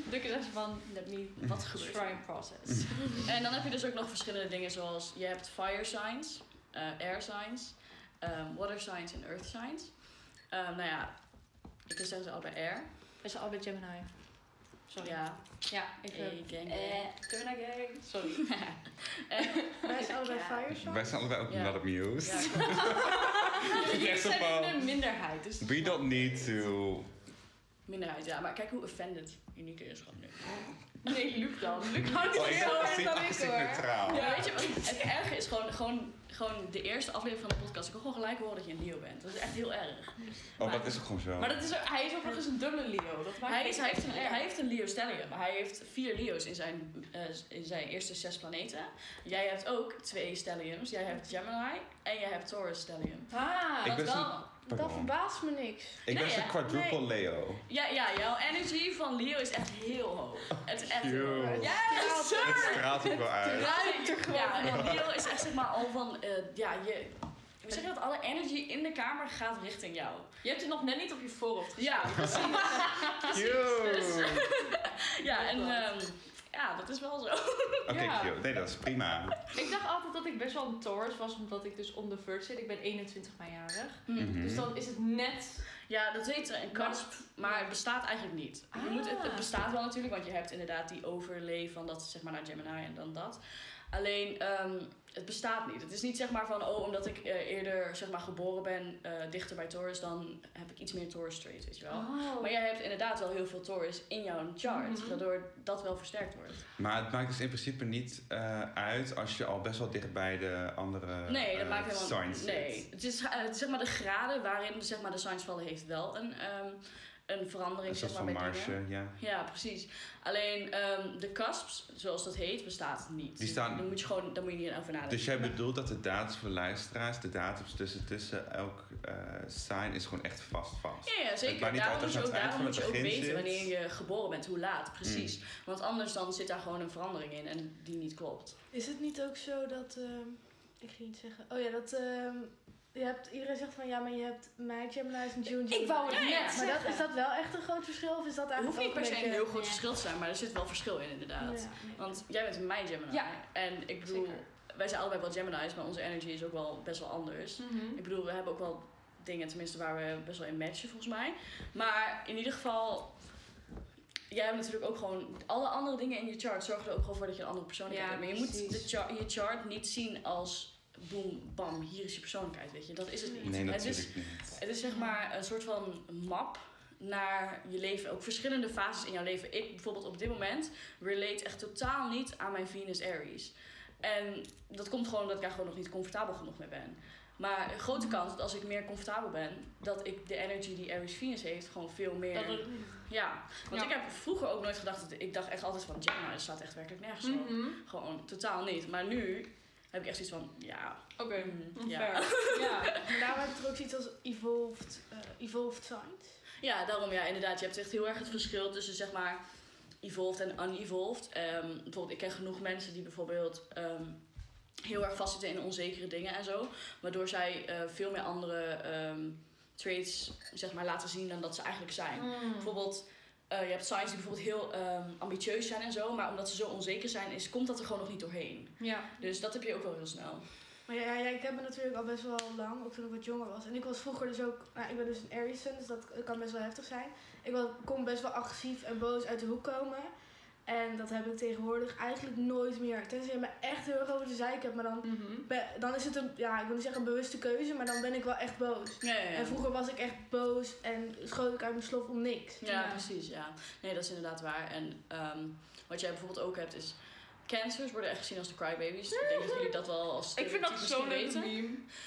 Dukke zegt van, let me wat gebeurt and process. En dan heb je dus ook nog verschillende dingen zoals, je hebt fire signs, eh, air signs, ehm, water signs en earth signs. Ehm, nou ja, ik zeggen ze allebei air. We zijn allebei Gemini. Sorry. Ja, Ja, ik Hey, gang, Eh, gang. Gemini gang. Sorry. Wij zijn allebei Ja. fire signs. Wij zijn allebei ook Ja. not amused. Ja, Jullie echt zo zijn in de minderheid. Dus We don't need to... minderheid, ja. Maar kijk hoe offended Unieke is gewoon nu. Nee, Luc dan. Luc houdt Oh, het heel erg dan ik hoor. neutraal. Ja, weet je wat? Het erge is gewoon, gewoon, gewoon de eerste aflevering van de podcast. Ik kan gewoon gelijk horen dat je een Leo bent. Dat is echt heel erg. Oh, dat is ook gewoon zo. Maar dat is, hij is ook nog eens een dubbele Leo. Dat maakt Hij, is, hij, heeft een, hij heeft een Leo Stellium. Hij heeft vier Leo's in zijn, eh, in zijn eerste zes planeten. Jij hebt ook twee Stelliums. Jij hebt Gemini en jij hebt Taurus Stellium. Ah, Ik Dat ben wel- zo'n... Dat verbaast me niks. Ik ben Nee, hè? quadruple Nee. Leo. Ja, ja, jouw energy van Leo is echt heel hoog. Het is echt heel hoog. Yes, Het straalt ook wel uit. Ruikt er gewoon. Ja, en Leo is echt zeg maar al van, eh, ja, je... Hoe zeg je dat? Alle energy in de kamer gaat richting jou. je hebt het nog net niet op je voorhoofd gezet. Ja, precies. Cute. Ja, en ehm, ja, dat is wel zo. Oké, Ja. Nee, dat is prima. Ik dacht altijd dat ik best wel een Taurus was, omdat ik dus on the verge zit. Ik ben 21 mei jarig. Mhm. Dus dan is het net... Ja, dat heet een kasp, maar het bestaat eigenlijk niet. Je moet, het, het Ah. bestaat wel natuurlijk, want je hebt inderdaad die overlay van dat zeg maar naar Gemini en dan dat. Alleen, ehm, het bestaat niet. Het is niet zeg maar van, oh, omdat ik eh, eerder zeg maar geboren ben eh, dichter bij Taurus, dan heb ik iets meer Taurus traits, weet je wel. Oh. Maar jij hebt inderdaad wel heel veel Taurus in jouw chart, Mhm. waardoor dat wel versterkt wordt. Maar het maakt dus in principe niet eh, uit als je al best wel dicht bij de andere Nee, dat maakt helemaal signs zit. Nee, het is, het is zeg maar de graden waarin zeg maar, de signs vallen heeft wel een, ehm, een verandering Een zeg soort maar, van marge, dingen. ja. Ja, precies. Alleen ehm, de cusps, zoals dat heet, bestaat niet. Die staan- Dan moet je gewoon, daar moet je niet over nadenken. Dus jij bedoelt dat de datums voor luisteraars, de datums tussen, tussen elk eh, sign is gewoon echt vast vast. Ja, ja, zeker. niet Daarom uit je ook, daarom moet je ook weten zit. wanneer je geboren bent, hoe laat, precies. Want anders dan zit daar gewoon een verandering in en die niet klopt. Is het niet ook zo dat... ehm, ik ging iets zeggen. Oh ja, dat... ehm, je hebt, iedereen zegt van ja, maar je hebt mei, Gemini's en June, Gemini. Ik wou het Ja, net ja. Maar dat, is dat wel echt een groot verschil? Of is dat Het hoeft eigenlijk niet per se een heel groot Ja. verschil te zijn, maar er zit wel verschil in inderdaad. Ja, nee. Want jij bent een mei Gemini. Ja. En ik bedoel, Zeker. wij zijn allebei wel Gemini's, maar onze energy is ook wel best wel anders. Mhm. Ik bedoel, we hebben ook wel dingen tenminste waar we best wel in matchen volgens mij. Maar in ieder geval, jij hebt natuurlijk ook gewoon alle andere dingen in je chart zorgen er ook gewoon voor dat je een andere persoonlijkheid Ja, hebt. Maar je moet de precies. char- je chart niet zien als boom, bam, hier is je persoonlijkheid, weet je. Dat is het niet. Nee, het, is, niet. het is zeg maar een soort van map naar je leven. Ook verschillende fases in jouw leven. Ik bijvoorbeeld op dit moment relate echt totaal niet aan mijn Venus Aries. En dat komt gewoon omdat ik daar gewoon nog niet comfortabel genoeg mee ben. Maar een grote kans dat als ik meer comfortabel ben, dat ik de energy die Aries Venus heeft gewoon veel meer... Dat het- Ja, want Ja. ik heb vroeger ook nooit gedacht dat... Ik dacht echt altijd van, Gemini, dat staat echt werkelijk nergens op. Mhm. Gewoon totaal niet. Maar nu heb ik echt zoiets van, ja, Oké, mm, ja. ja. Maar daarom heb je er ook zoiets als evolved, eh, evolved signs. Ja, daarom ja, inderdaad. Je hebt echt heel erg het verschil tussen zeg maar evolved en unevolved. Ehm bijvoorbeeld, ik ken genoeg mensen die bijvoorbeeld ehm, heel erg vastzitten in onzekere dingen en zo. Waardoor zij eh, veel meer andere ehm, traits zeg maar, laten zien dan dat ze eigenlijk zijn. Mm. Bijvoorbeeld, eh, je hebt signs die bijvoorbeeld heel ehm, ambitieus zijn en zo. Maar omdat ze zo onzeker zijn, is, komt dat er gewoon nog niet doorheen. Ja. Dus dat heb je ook wel heel snel. Maar ja, ja, ik heb me natuurlijk al best wel lang, ook toen ik wat jonger was. En ik was vroeger dus ook, nou, ik ben dus een Aries dus dat kan best wel heftig zijn. Ik was, kon best wel agressief en boos uit de hoek komen. En dat heb ik tegenwoordig eigenlijk nooit meer. Tenzij je me echt heel erg over de zeik hebt, maar dan, Mhm. ben- dan is het een, ja, ik wil niet zeggen een bewuste keuze, maar dan ben ik wel echt boos. Ja, ja, ja. En vroeger was ik echt boos en schoot ik uit mijn slof om niks. Ja, Ja. precies, ja. Nee, dat is inderdaad waar. En ehm, wat jij bijvoorbeeld ook hebt is... Cancers worden echt gezien als de crybabies. Ik denk dat jullie dat wel als Ik vind dat stereotype zo'n leuke misschien weten.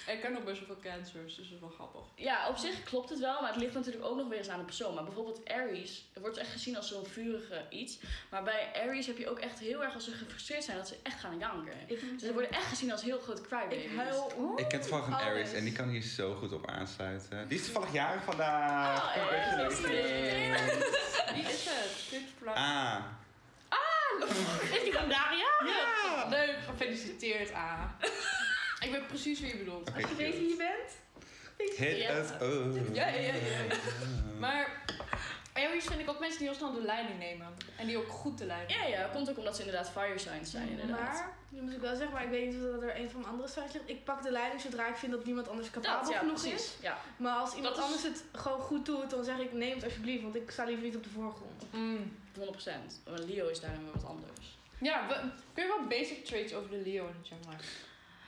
meme. Ik ken ook best wel veel cancers, dus dat is wel grappig. Ja, op zich klopt het wel, maar het ligt natuurlijk ook nog weer eens aan de persoon. Maar bijvoorbeeld Aries wordt echt gezien als zo'n vurige iets. Maar bij Aries heb je ook echt heel erg als ze gefrustreerd zijn dat ze echt gaan janken. Dus ze worden echt gezien als heel grote crybabies. ik huil om. Ik ken toevallig een Aries Alles. en die kan hier zo goed op aansluiten. Die is toevallig jarig vandaag. Oh, Congratulations. Wie is het? Dit vla- Is die? Ja. Leuk, gefeliciteerd A. ik weet precies wie je bedoelt. Als je weet wie je bent, Hit Ja. up. Ja, ja, ja, ja. Maar Aries vind ik ook mensen die heel snel de leiding nemen. En die ook goed de leiding Ja, ja, komt ook omdat ze inderdaad fire signs zijn inderdaad. Maar, nu moet ik wel zeggen, maar ik weet niet of dat er een van mijn andere signs ligt. Ik pak de leiding zodra ik vind dat niemand anders capabel ja, genoeg precies. is. Ja. Maar als iemand Dat is- anders het gewoon goed doet, dan zeg ik neem het alsjeblieft, want ik sta liever niet op de voorgrond. Mm. 100%. Maar Leo is daarin weer wat anders. Ja, we- kun je wel basic traits over de Leo en de Gemini?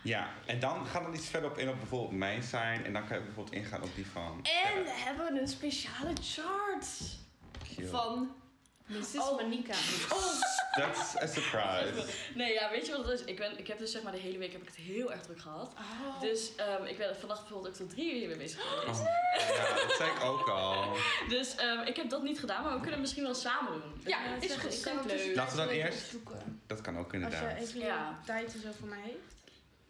Ja, en dan gaat er iets verder op in op bijvoorbeeld mijn sign. En dan kan je bijvoorbeeld ingaan op die van. En we hebben een speciale chart Cute. van Mrs. Oh. Monica. That's a surprise. Nee, ja, weet je wat het is? Ik, ben, ik heb dus zeg maar de hele week heb ik het heel erg druk gehad. Oh. Dus ehm, ik ben vannacht bijvoorbeeld ook tot drie uur hiermee bezig geweest. Oh, ja, dat zei ik ook al. Dus ehm, ik heb dat niet gedaan, maar we kunnen het misschien wel samen doen. Ja, is goed. ik kan Leuk. Laten we dan eerst-. Dat kan ook Als je inderdaad. even Ja. tijd en zo voor mij heeft.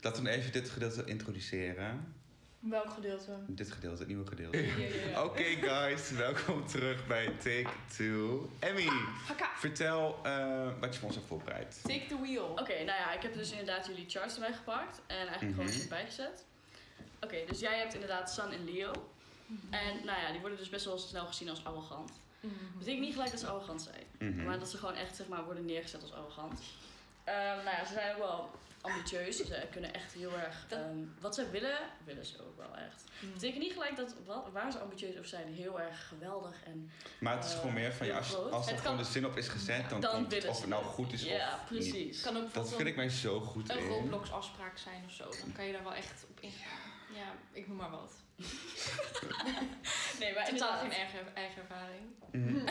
Laten we even dit gedeelte introduceren. Welk gedeelte? Dit gedeelte, het nieuwe gedeelte. Ja, ja, ja. Oké guys, welkom terug bij Take Two. Emmy, vertel eh, wat je voor ons hebt voorbereid. Take the wheel. Oké, nou ja, ik heb dus inderdaad jullie charts erbij gepakt en eigenlijk Mhm. gewoon een stuk bijgezet. Oké, dus jij hebt inderdaad Sun en Leo. En nou ja, die worden dus best wel snel gezien als arrogant. Mhm. betekent niet gelijk dat ze arrogant zijn. Mhm. Maar dat ze gewoon echt zeg maar, worden neergezet als arrogant. Ehm, nou ja, ze zijn ook wel ambitieus. Ze kunnen echt heel erg... Dat- ehm, wat ze willen, willen ze ook wel echt. Hmm. betekent niet gelijk dat wat, waar ze ambitieus over zijn heel erg geweldig en Maar het is Eh, gewoon meer van, ja, als, als er Het gewoon kan- de zin op is gezet, dan, dan komt het of het nou het. goed is ja, of niet. precies. Het kan ook Dat vind ik mij zo goed een in. Roblox afspraak zijn of zo. Dan kan je daar wel echt op ingaan. Ja, ik noem maar wat. Nee, maar Totaal inderdaad. geen eigen, eigen ervaring. Mhm.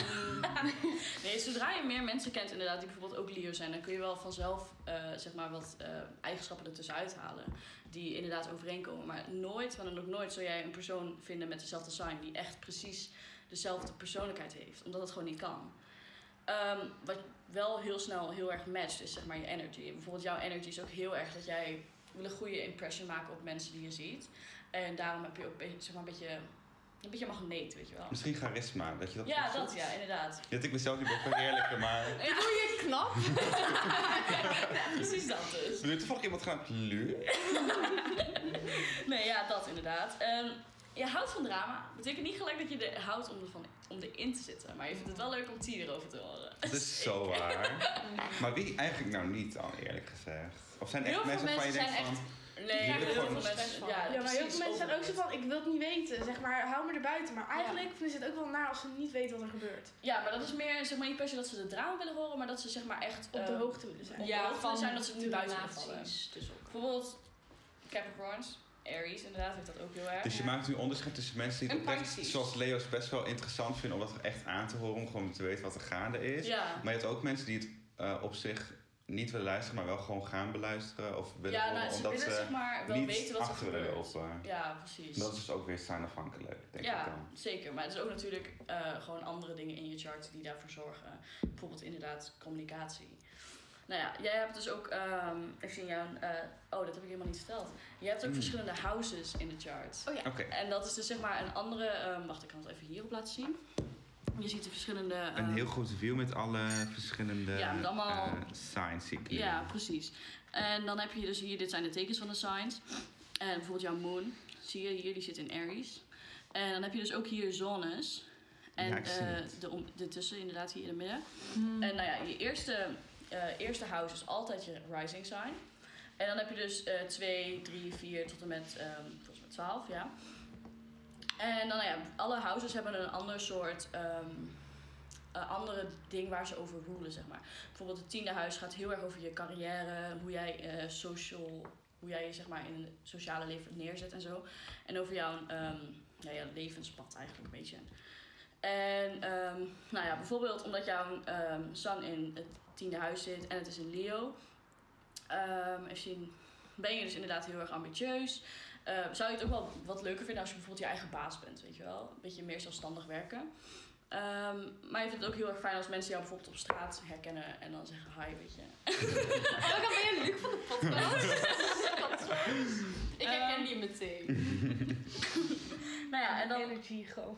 Nee, zodra je meer mensen kent inderdaad die bijvoorbeeld ook Leo zijn, dan kun je wel vanzelf eh, zeg maar wat eh, eigenschappen ertussen uithalen die inderdaad overeenkomen. Maar nooit, maar dan ook nooit, zul jij een persoon vinden met dezelfde sign die echt precies dezelfde persoonlijkheid heeft, omdat het gewoon niet kan. Ehm, wat wel heel snel heel erg matcht is zeg maar je energy. Bijvoorbeeld jouw energy is ook heel erg dat jij wil een goede impression maken op mensen die je ziet. En daarom heb je ook een beetje, zeg maar, een beetje een beetje magneet, weet je wel. Misschien charisma, dat je dat Ja, dat ja, inderdaad. Ja, ik mezelf niet ook verheerlijken, maar... Doe je knap? Precies dat dus. Wil je toevallig iemand gaan lu? Nee, ja, dat inderdaad. Ehm, je houdt van drama. Betekent niet gelijk dat je er houdt om, ervan, om erin te zitten. Maar je vindt het wel leuk om T erover te horen. Dat is zo waar. Maar wie eigenlijk nou niet al, eerlijk gezegd? Of zijn echt mensen waarvan je denkt van... Nee, heel veel mensen... Ja, Ja, maar heel veel mensen zijn ook zo van, ik wil het niet weten. Zeg maar, hou me er buiten. Maar eigenlijk vinden ze het ook wel naar als ze niet weten wat er gebeurt. Ja, maar dat is meer, zeg maar, niet per se dat ze de drama willen horen, maar dat ze zeg maar echt... Op de ehm, hoogte willen zijn. op Ja, van zijn dat ze niet buiten vallen. Dus ook. Bijvoorbeeld Capricorns, Aries inderdaad, heeft dat ook heel erg. Dus je maakt nu onderscheid tussen mensen die het oprecht, zoals Leo's, best wel interessant vinden om dat echt aan te horen, om gewoon te weten wat er gaande is. Ja. Maar je hebt ook mensen die het eh, op zich niet willen luisteren, maar wel gewoon gaan beluisteren. Of willen Ja, horen, nou, ze omdat willen ze zeg maar wel niet weten wat er achter willen gebeurt. Ja, precies. Dat is dus ook weer staanafhankelijk, denk ik ja, dan. zeker. Maar het is ook natuurlijk eh, gewoon andere dingen in je chart die daarvoor zorgen. Bijvoorbeeld inderdaad communicatie. Nou ja, jij hebt dus ook, ehm ik zie jou, eh, oh dat heb ik helemaal niet verteld. Je hebt ook Hmm. verschillende houses in de chart. Oh ja. Oké, En dat is dus zeg maar een andere, ehm, wacht ik kan het even hierop laten zien. Je ziet de verschillende... een ehm, heel goed view met alle verschillende Ja, met allemaal- eh, signs zie ik hier. Ja, precies. En dan heb je dus hier, dit zijn de tekens van de signs. En bijvoorbeeld jouw moon, zie je hier, die zit in Aries. En dan heb je dus ook hier zones. En Ja, eh, de, om, de tussen, inderdaad, hier in het midden. Hmm. En nou ja, je eerste, eh, eerste house is altijd je rising sign. En dan heb je dus eh 2, 3, 4 tot en met, ehm volgens mij 12, ja. En dan, nou ja, alle houses hebben een ander soort, ehm, andere ding waar ze over rulen, zeg maar. Bijvoorbeeld het tiende huis gaat heel erg over je carrière, hoe jij eh, social, hoe jij je zeg maar in een sociale leven neerzet en zo. En over jouw ehm, ja, levenspad eigenlijk een beetje. En ehm, nou ja, bijvoorbeeld omdat jouw ehm sun in het tiende huis zit en het is in Leo. even zien, ben je dus inderdaad heel erg ambitieus. Eh, zou je het ook wel wat leuker vinden als je bijvoorbeeld je eigen baas bent, weet je wel? Een beetje meer zelfstandig werken. Ehm, maar je vindt het ook heel erg fijn als mensen jou bijvoorbeeld op straat herkennen en dan zeggen hi, weet je. Oh, dan ben je Luc van de podcast. ik herken die meteen. Nou ja, en dan... Energy gewoon.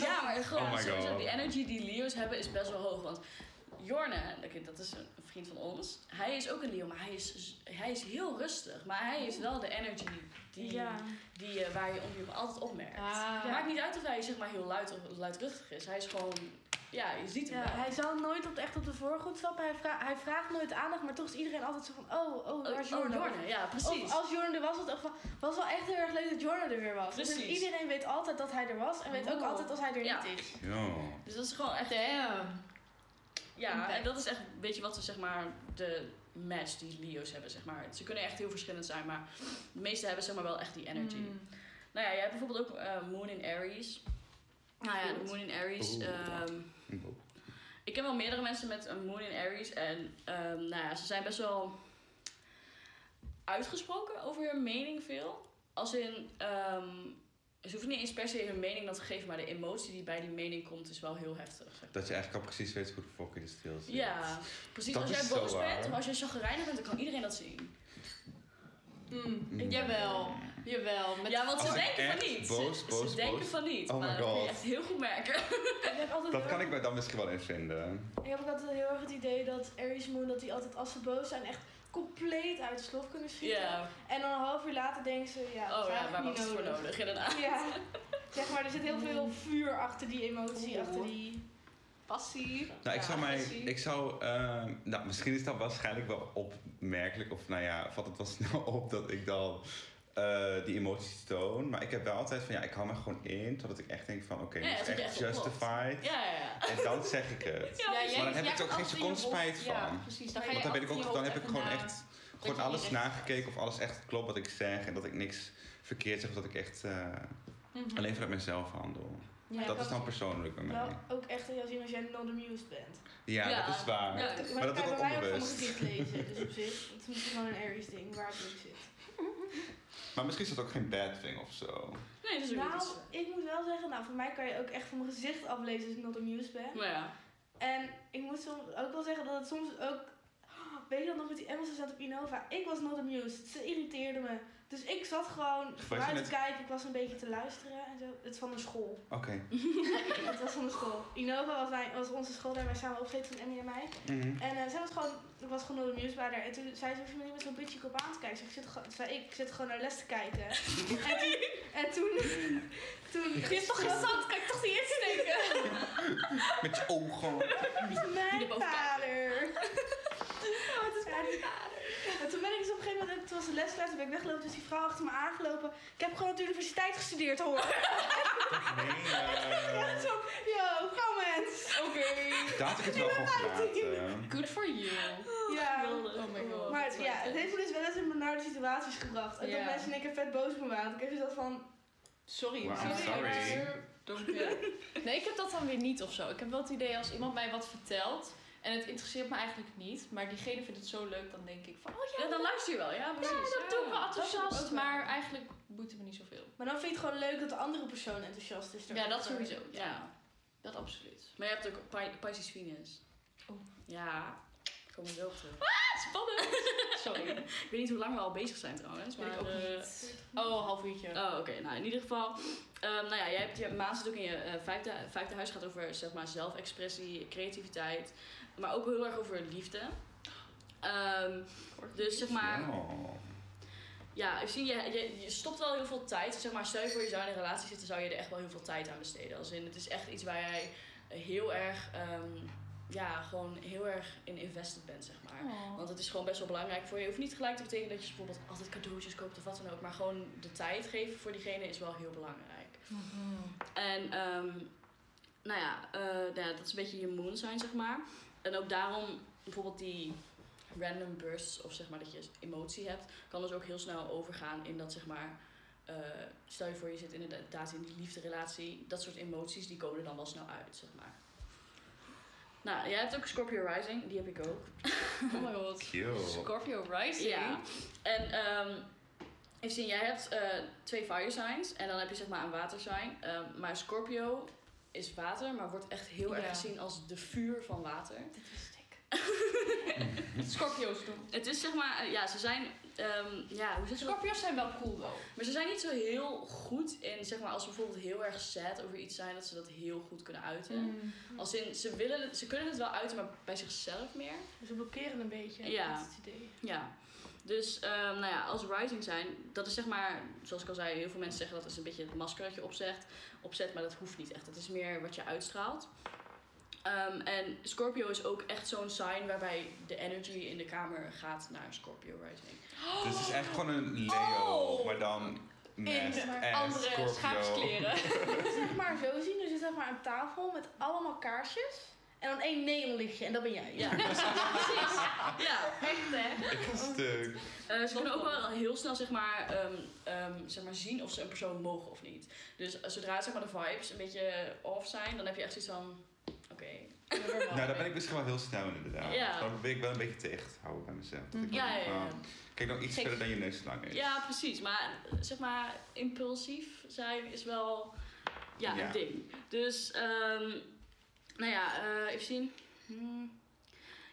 Ja, maar gewoon Oh die energy die Leo's hebben is best wel hoog. Want Jorne, dat is een vriend van ons, hij is ook een Leo, maar hij is, hij is heel rustig. Maar hij heeft wel de energy die, Ja. die, eh, waar je om je altijd opmerkt. Ah. Het maakt niet uit of hij zeg maar heel luid of luidruchtig is. Hij is gewoon, ja, je ziet hem Ja, hij zal nooit op, echt op de voorgrond stappen. Hij, vra- hij vraagt nooit aandacht, maar toch is iedereen altijd zo van, oh, oh, waar is Oh, Jordan? Jorne, ja, precies. Of als Jordan er was, was het was wel echt heel erg leuk dat Jordan er weer was. Dus iedereen weet altijd dat hij er was en weet ook Oh. altijd als hij er Ja. niet is. Ja. Dus dat is gewoon echt, Damn. Ja, Impact. en dat is echt, weet je wat ze zeg maar, de match die Leo's hebben, zeg maar. Ze kunnen echt heel verschillend zijn, maar de meeste hebben zeg maar wel echt die energy. Hmm. Nou ja, jij hebt bijvoorbeeld ook eh, Moon in Aries. Nou ja, de Moon in Aries. Ehm, Oh. ik ken wel meerdere mensen met een Moon in Aries. En ehm, nou ja, ze zijn best wel uitgesproken over hun mening veel. Als in, ehm, ze hoeven niet eens per se hun mening dan te geven, maar de emotie die bij die mening komt is wel heel heftig. Dat je eigenlijk al precies weet hoe de fok in de stil zit. Ja, precies. Dat als jij boos waar. bent, of als jij chagrijnig bent, dan kan iedereen dat zien. Hmm. Mm. Jawel, jawel. Met ja, want ze denken van niet. boos, Ze- boos, ze denken boos- van niet. Oh my maar dat kun je echt heel goed merken. Dat heel kan ik me dan misschien wel in vinden. Ik heb ook altijd heel erg het idee dat Aries Moon, dat die altijd als ze boos zijn, echt compleet uit de slof kunnen schieten. En dan een half uur later denken ze, ja, Oh ja, waar niet was het voor nodig? Inderdaad. Ja, zeg maar, er zit heel veel vuur achter die emotie, achter die... passie. Nou, ik Ja, zou mij, ik zou, ehm, nou, misschien is dat waarschijnlijk wel opmerkelijk, of nou ja, valt het wel snel op dat ik dan eh, die emoties toon. Maar ik heb wel altijd van, ja, ik hou me gewoon in, totdat ik echt denk van, oké, Ja, dit dat is echt justified. Ja, ja, ja. En dan zeg ik het. Ja, jij- maar dan heb ik er ook geen seconde spijt Ja, van. precies. Dan, ga Want je dan, weet ik ook, dan heb ik gewoon echt gewoon alles nagekeken of alles echt klopt wat ik zeg. En dat ik niks verkeerd zeg of dat ik echt eh, Mhm. alleen vanuit mezelf handel. Ja, dat ik is kan dan persoonlijk bij mij. wel ook echt jou zien als jij not amused bent. Ja, Ja. dat is waar. Ja. Maar, dat dat doe kan ik ook mijn onbewust. gezicht lezen. Dus op zich, het is misschien gewoon een Aries ding waar het in zit. Maar misschien is dat ook geen bad thing of zo. Nee, dat is ook Nou, iets. ik moet wel zeggen, nou voor mij kan je ook echt van mijn gezicht aflezen als ik not amused ben. Maar ja. En ik moet soms ook wel zeggen dat het soms ook... Weet je dat nog met die Amazon zat op Innova? Ik was not amused. Ze irriteerde me. Dus ik zat gewoon vooruit net- te kijken. Ik was een beetje te luisteren en zo. Het is van de school. Oké. Het was van de school. Innova was, mijn, was onze school daar wij samen opgezeten van Emmy en mij. Mhm. En eh, zij was gewoon, ik was gewoon amused bij haar. En toen zei ze, hoef je me niet met zo'n bitchy kop aan te kijken. Ik, zeg, ik, zit, gewoon- toen zei ik, ik zit gewoon naar les te kijken. en toen... En toen, toen Je hebt toch geen zand, kan ik toch niet insteken? Met je ogen. Mijn vader. Oh, het is Ja, die- En toen ben ik dus op een gegeven moment, toen was de les klaar, toen ben ik weggelopen, dus die vrouw achter me aangelopen. Ik heb gewoon op de universiteit gestudeerd hoor. Nee, Zo, yo, vrouwmens. Oké. Daar had ik het wel van gelaten. Good for you. Ja. Geweldig. Oh my god. Maar ja, wel het heeft me dus wel eens in benarde situaties gebracht. En Ja. dat mensen in één keer vet boos op me waren. Ik heb dus dat van, Sorry. Wow, sorry. sorry. Care. Nee, ik heb dat dan weer niet of zo. Ik heb wel het idee als iemand mij wat vertelt en het interesseert me eigenlijk niet, maar diegene vindt het zo leuk, dan denk ik van, oh ja, Ja, dan luister je wel. Ja, precies. dat doe ik wel enthousiast, wel. maar eigenlijk boeit het me niet zoveel. maar dan vind je het gewoon leuk dat de andere persoon enthousiast is. Ja, dat sowieso. Ja, Ja. dat absoluut. Maar je hebt ook Pi- Pisces Venus. Oh. Ja, ik kom er zo op terug. Spannend. Sorry. Ik weet niet hoe lang we al bezig zijn trouwens. Weet Maar, ik ook eh, niet. Oh, half uurtje. Oh, oké. Nou, in ieder geval. ehm, nou ja, jij hebt je maan zit ook in je eh, vijfde, vijfde huis. gaat over zeg maar zelfexpressie, creativiteit. Maar ook heel erg over liefde. Ehm, dus zeg maar, Oh. ja, ik zie, je, je, je stopt wel heel veel tijd. Zeg maar, stel je voor je zou in een relatie zitten, zou je er echt wel heel veel tijd aan besteden. Als in, het is echt iets waar jij heel erg, ehm, ja, gewoon heel erg in invested bent, zeg maar. Oh. Want het is gewoon best wel belangrijk voor je. Hoeft niet gelijk te betekenen dat je bijvoorbeeld altijd cadeautjes koopt of wat dan ook. Maar gewoon de tijd geven voor diegene is wel heel belangrijk. En ehm, nou, ja, eh, nou ja, dat is een beetje je moon sign, zeg maar. En ook daarom bijvoorbeeld die random bursts of zeg maar dat je emotie hebt, kan dus ook heel snel overgaan in dat zeg maar. eh, stel je voor je zit inderdaad in die liefderelatie, dat soort emoties die komen er dan wel snel uit, zeg maar. Nou, jij hebt ook Scorpio Rising, die heb ik ook. Oh my god. Cute. Scorpio Rising. Ja. En ehm even zien, jij hebt eh, twee fire signs en dan heb je zeg maar een water sign. Ehm, maar Scorpio is water, maar wordt echt heel erg gezien als de vuur van water. Dit wist ik. Scorpio's doen. Het is zeg maar, eh, ja, ze zijn, ehm, ja, hoe zeg dat? Scorpio's zijn wel cool though. Maar ze zijn niet zo heel goed in, zeg maar, als ze bijvoorbeeld heel erg sad over iets zijn, dat ze dat heel goed kunnen uiten. Mm. Als in, ze, willen, ze kunnen het wel uiten, maar bij zichzelf meer. We blokkeren een beetje. Ja. Dat is het idee. Ja. Dus, ehm, nou ja, als rising zijn, dat is zeg maar, zoals ik al zei, heel veel mensen zeggen dat is een beetje het masker dat je opzet, opzet maar dat hoeft niet echt. Het is meer wat je uitstraalt. Ehm, en Scorpio is ook echt zo'n sign waarbij de energy in de kamer gaat naar Scorpio rising. Dus het is echt gewoon een Leo, Oh. maar dan met In en andere Scorpio. schaapskleren. Je moet zeg maar zo zien, er zit zeg maar een tafel met allemaal kaarsjes. En dan één neonlichtje en dat ben jij. Ja, precies. Ja, Echt hè? Ik stuk. Eh, ze kunnen ook wel heel snel zeg maar, ehm, ehm, zeg maar zien of ze een persoon mogen of niet. Dus eh, zodra zeg maar, de vibes een beetje off zijn, dan heb je echt zoiets van, oké. Nou, daar ben ik misschien wel heel snel in inderdaad. Ja. Dan probeer ik wel een beetje tegen te houden bij mezelf. Dat ik Ja, ja, Kijk nou iets Kijk. verder dan je neuslang is. Ja, precies. Maar eh, zeg maar, impulsief zijn is wel ja, Ja. een ding. Dus, ehm, nou ja, eh, even zien. Hmm.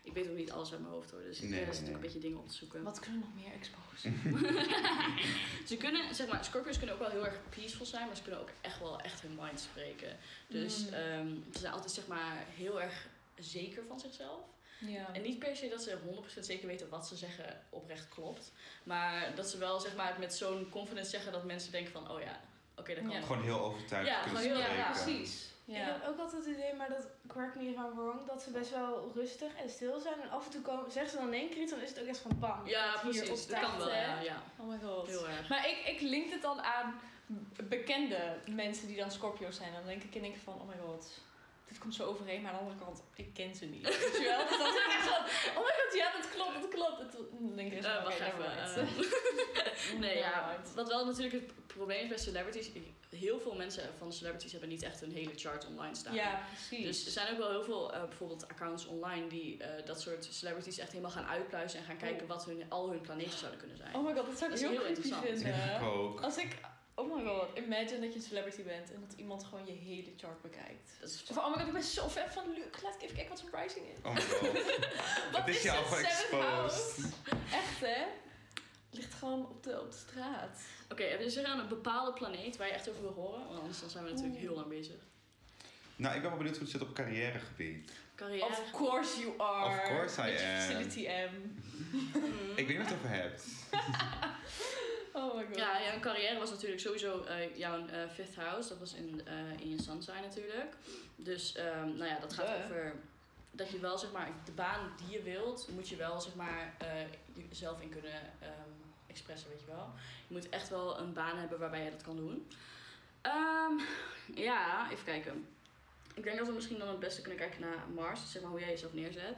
Ik weet ook niet alles uit mijn hoofd hoor, dus ik Nee, eh, nee, zit ook nee. een beetje dingen op te zoeken. Wat kunnen we nog meer exposen? Ze kunnen, zeg maar, Scorpios kunnen ook wel heel erg peaceful zijn, maar ze kunnen ook echt wel echt hun mind spreken. Dus Mm. ehm, ze zijn altijd zeg maar heel erg zeker van zichzelf. Ja. En niet per se dat ze 100% zeker weten wat ze zeggen oprecht klopt. Maar dat ze wel zeg maar, met zo'n confidence zeggen dat mensen denken van, oh ja, oké, dat kan Ja. Gewoon heel overtuigd Ja, kunnen gewoon heel- spreken. Ja, precies. Ik heb ook altijd het idee, maar dat correct me if I'm wrong, dat ze best wel rustig en stil zijn. En af en toe komen, zeggen ze dan in één keer iets, dan is het ook echt van bam. Ja, precies. op Dat kan wel, hè. ja. ja. Oh my god. Heel erg. Maar ik, ik link het dan aan bekende mensen die dan Scorpio's zijn. Dan denk ik in één keer van, oh my god, dit komt zo overeen. Maar aan de andere kant, ik ken ze niet. Weet je wel? Dus dan ik van, oh my god, ja, dat klopt, dat klopt. En toen dan denk ik oké, wacht even. eh, nee, ja. Wat wel natuurlijk het probleem is bij celebrities. Heel veel mensen van de celebrities hebben niet echt een hele chart online staan. Ja, precies. Dus er zijn ook wel heel veel eh, bijvoorbeeld accounts online die eh, dat soort celebrities echt helemaal gaan uitpluizen en gaan kijken wat hun, al hun planeten zouden kunnen zijn. oh my god, dat zou ik Dat heel heel interessant. vinden. Ik ook. Als ik, oh my god, imagine dat je een celebrity bent en dat iemand gewoon je hele chart bekijkt. Dat is van, oh my god, ik ben zo fan van Luc. Laat ik even kijken wat zijn rising is. Oh my god. Wat is is? Seventh geëxposed. Echt hè? Ligt gewoon op de, op de straat. Oké, is er een bepaalde planeet waar je echt over wil horen? Want anders dan zijn we natuurlijk heel lang bezig. Nou, ik ben wel benieuwd hoe het zit op carrièregebied. Carrière. Of course you are. Of course I Met am. Facility M. Ik weet niet wat je het over hebt. Oh my god. Ja, jouw carrière was natuurlijk sowieso eh, jouw eh, fifth house. Dat was in, eh, in je sun sign natuurlijk. Dus ehm, nou ja, dat gaat Duh. over dat je wel zeg maar de baan die je wilt, moet je wel zeg maar jezelf in kunnen ehm, expressen, weet je wel. Je moet echt wel een baan hebben waarbij je dat kan doen. Ehm, ja, even kijken. Ik denk dat we misschien dan het beste kunnen kijken naar Mars, zeg maar hoe jij jezelf neerzet.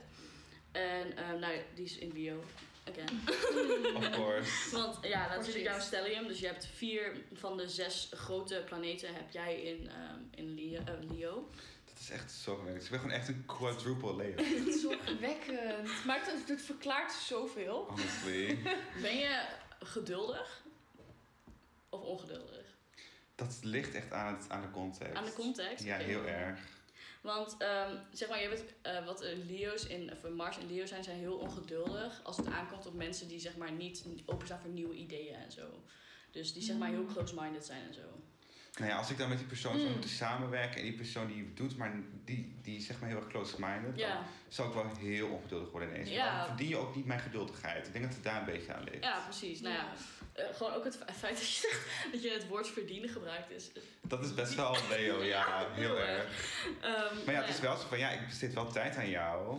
En ehm, nou, die is in Leo. Again. Of course. Want ja, natuurlijk course jouw stellium. Dus je hebt vier van de zes grote planeten heb jij in, ehm, in Leo, eh, Leo. Dat is echt zo gewerkt. Ik ben gewoon echt een quadruple Leo. Dat is zorgwekkend. Maar het, het verklaart zoveel. Honestly. Ben je geduldig? Of ongeduldig? Dat ligt echt aan, het, aan de context. Aan de context? Ja, heel erg. Want ehm, zeg maar, je weet eh, wat Leo's in, of Mars en Leo zijn, zijn heel ongeduldig als het aankomt op mensen die zeg maar niet openstaan voor nieuwe ideeën en zo. Dus die zeg maar heel close-minded zijn en zo. Nou ja, als ik dan met die persoon zou Mm. moeten samenwerken en die persoon die doet, maar die, die zeg maar heel erg close-minded, Ja. dan zou ik wel heel ongeduldig worden ineens. Ja. Dan verdien je ook niet mijn geduldigheid. Ik denk dat het daar een beetje aan ligt. Ja, precies. Nou ja, eh, gewoon ook het feit dat je, zegt dat je het woord verdienen gebruikt is. Dat is best wel Leo, ja, heel Heel erg. Ehm, Maar ja, het nou is wel zo van, ja, ik besteed wel tijd aan jou.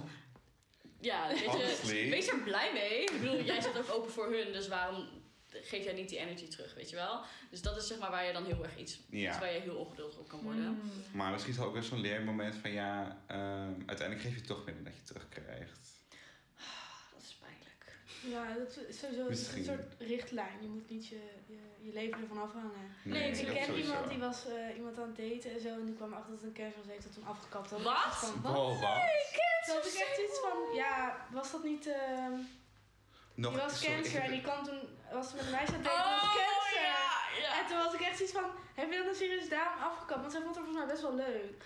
Ja, weet je. Wees er blij mee. Ik bedoel, jij staat ook open voor hun, dus waarom geef jij niet die energy terug, weet je wel? Dus dat is zeg maar waar je dan heel erg iets, iets waar je heel ongeduldig op kan worden. Mm. Maar misschien is het ook weer zo'n leermoment van, ja, ehm, uiteindelijk geef je toch minder dat je terugkrijgt. Ja, dat is sowieso Misschien. een soort richtlijn. Je moet niet je, je, je leven ervan afhangen. Nee, ik dat ken sowieso. iemand die was eh, iemand aan het daten en zo. En die kwam achter dat het een cancer was. Heeft dat toen afgekapt. Wat? ik Van, wat? Wow, wat? Toen had ik echt iets van, ja, was dat niet... ehm Nog, die was sorry, ik cancer en die kwam toen, was met een meisje aan het daten, was cancer. Oh, ja, En toen was ik echt zoiets van, heb je dat nou serieus daarom afgekapt? Want zij vond het volgens mij best wel leuk.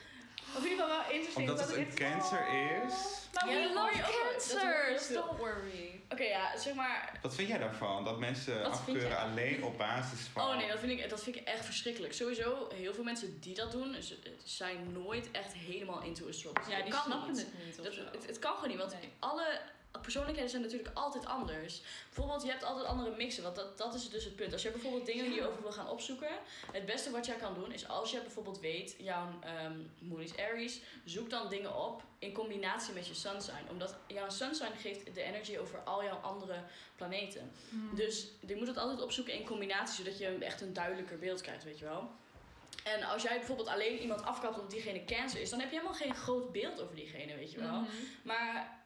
Of in ieder geval wel interesting. Omdat het ik een cancer oh. is. Maar we love cancers. Don't worry. Oké, ja, zeg maar... Wat vind jij daarvan? Dat mensen Wat afkeuren alleen op basis van... Oh nee, dat vind, ik, dat vind ik echt verschrikkelijk. Sowieso, heel veel mensen die dat doen, zijn nooit echt helemaal into astrology. Ja, Dat die kan snappen niet. het niet. Dat, het, het kan gewoon niet, want Nee. alle persoonlijkheden zijn natuurlijk altijd anders. Bijvoorbeeld, je hebt altijd andere mixen, want dat, dat is dus het punt. Als je bijvoorbeeld dingen die je over wil gaan opzoeken, het beste wat jij kan doen is als je bijvoorbeeld weet, jouw ehm moon is Aries, zoek dan dingen op in combinatie met je sun sign. Omdat jouw sun sign geeft de energy over al jouw andere planeten. Mm. Dus je moet het altijd opzoeken in combinatie, zodat je echt een duidelijker beeld krijgt, weet je wel. En als jij bijvoorbeeld alleen iemand afkapt omdat diegene cancer is, dan heb je helemaal geen groot beeld over diegene, weet je wel. Mhm. Maar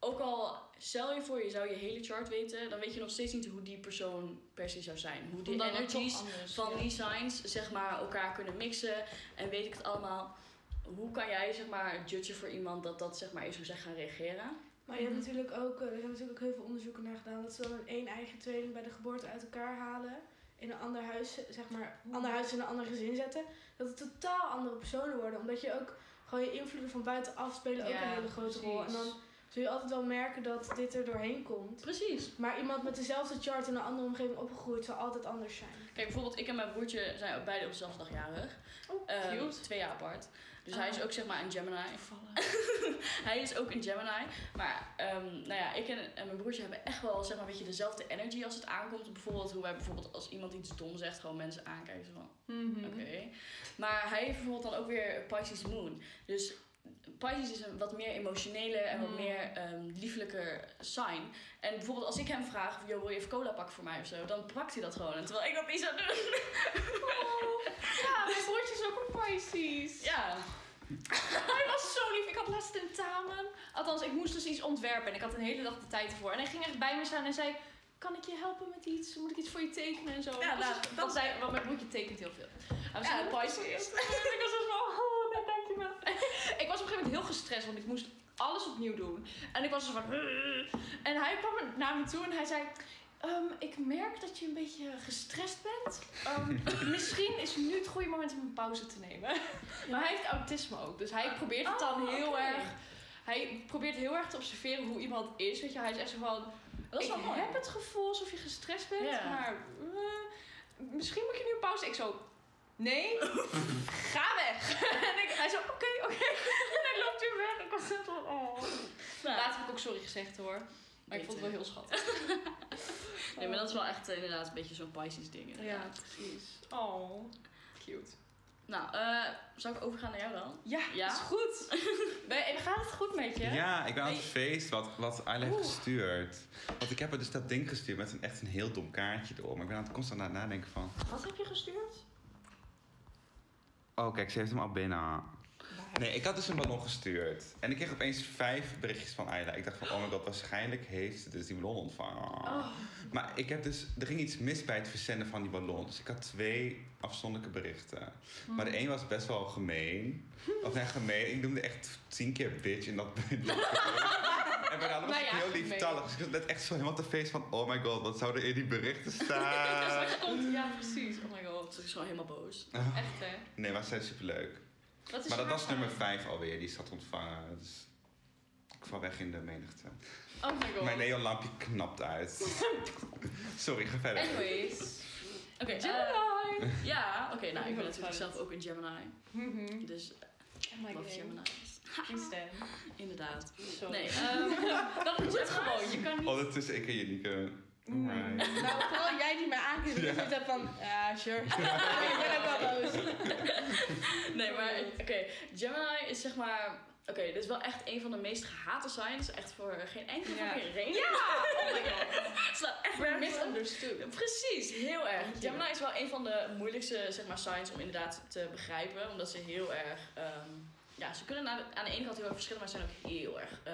ook al stel je voor, je zou je hele chart weten, dan weet je nog steeds niet hoe die persoon per se zou zijn. Hoe die Omdat energies anders, van ja. die signs zeg maar elkaar kunnen mixen en weet ik het allemaal. Hoe kan jij zeg maar judgen voor iemand dat dat zeg maar is hoe zij gaan reageren? Maar je hebt Mhm. natuurlijk ook, eh, er zijn natuurlijk ook heel veel onderzoeken naar gedaan. Dat ze dan een één eigen tweeling bij de geboorte uit elkaar halen. In een ander huis, zeg maar, ander huis in een ander gezin zetten. Dat het totaal andere personen worden. Omdat je ook gewoon je invloeden van buitenaf spelen ook een hele grote rol. En dan zul je altijd wel merken dat dit er doorheen komt. Precies. Maar iemand met dezelfde chart in een andere omgeving opgegroeid zal altijd anders zijn. Kijk, bijvoorbeeld ik en mijn broertje zijn ook beide op dezelfde dag jarig. Oh, Ehm, twee jaar apart. Dus hij is ook zeg maar een Gemini. hij is ook een Gemini. Maar ehm, nou ja, ik en, en mijn broertje hebben echt wel zeg maar, een beetje dezelfde energy als het aankomt. Bijvoorbeeld hoe wij bijvoorbeeld als iemand iets dom zegt, gewoon mensen aankijken. Van, Mhm. oké. Maar hij heeft bijvoorbeeld dan ook weer Pisces Moon. Dus Pisces is een wat meer emotionele en wat Mm. meer ehm, liefelijker sign. En bijvoorbeeld als ik hem vraag, of, "Yo, wil je even cola pakken voor mij of zo? Dan pakt hij dat gewoon. En terwijl ik dat niet zou doen. Oh, ja, mijn broertje is ook een Pisces. Ja. Hij was zo lief. Ik had laatst tentamen. Althans, ik moest dus iets ontwerpen en ik had een hele dag de tijd ervoor. En hij ging echt bij me staan en zei: Kan ik je helpen met iets? Moet ik iets voor je tekenen en zo? Ja, Dat nou, want, zij, want mijn broertje tekent heel veel. Hij was Ja, heel Pisces. ik was dus dankjewel. ik was op een gegeven moment heel gestrest, want ik moest alles opnieuw doen. En ik was zo van. En hij kwam naar me toe en hij zei. "Ehm, ik merk dat je een beetje gestrest bent. Ehm, misschien is nu het goede moment om een pauze te nemen. Maar hij heeft autisme ook. Dus hij probeert het dan Oh, heel erg. Hij probeert heel erg te observeren hoe iemand is. Weet je, hij is echt zo van. Dat is ik wel heb het gevoel alsof je gestrest bent, Ja. maar eh, misschien moet je nu een pauze. Ik zo. Nee, ga weg. en ik, hij zo, oké, oké. En hij loopt weer weg. Ik was echt van, oh. Nou, Later heb ik ook sorry gezegd hoor. Maar ik vond het wel heel schattig. Nee, maar dat is wel echt inderdaad een beetje zo'n Pisces ding. Ja, precies. Oh, cute. Nou, eh, zou ik overgaan naar jou dan? Ja, Ja? is goed. Ben, gaat het goed met je? Ja, ik ben aan het feest wat, wat Ayla heeft Oeh. gestuurd. Want ik heb haar dus dat ding gestuurd met een, echt een heel dom kaartje erop. Maar ik ben aan het constant aan het nadenken van... Wat heb je gestuurd? Oh, kijk, ze heeft hem al binnen. Nee, ik had dus een ballon gestuurd. En ik kreeg opeens vijf berichtjes van Ayla. Ik dacht van, oh my god, waarschijnlijk heeft ze dus die ballon ontvangen. Oh. Maar ik heb dus, er ging iets mis bij het verzenden van die ballon. Dus ik had twee afzonderlijke berichten. Maar de een was best wel gemeen. Of nee, gemeen. Ik noemde echt tien keer bitch in dat. En bij de andere was ik ja, heel lieftallig. Dus ik was net echt zo helemaal te feest van... Oh my god, wat zou er in die berichten staan? Komt, ja, precies. Oh my god. Ze is gewoon helemaal boos. Echt hè? Nee, maar zij is superleuk. Wat is Maar dat was nummer naam? 5 alweer, die zat ontvangen. Dus ik val weg in de menigte. Oh my god. Mijn neonlampje knapt uit. Sorry, ga verder. Anyways. Oké, eh, Gemini. ja, oké, nou, ik ben natuurlijk zelf ook een Gemini. Mhm. Dus Oh my love god. Gemini's. Inderdaad. Sorry. Nee, ehm dat moet gewoon. Je kan niet... Ondertussen ik en Janieke. Mm. Alright. Nou, vooral jij die mij aankijkt. Ja. zit daar van, ja, sure. ik ben ook wel boos. Nee, maar oké, Gemini is zeg maar... Oké, dit is wel echt een van de meest gehate signs. Echt voor geen enkele Ja. reden. Ja! Oh my god. Het slaat echt. Misunderstood. Precies, heel erg. Gemini is wel een van de moeilijkste zeg maar, signs om inderdaad te begrijpen. Omdat ze heel erg... ehm, ja, ze kunnen aan de, aan de ene kant heel erg verschillen, maar ze zijn ook heel erg eh,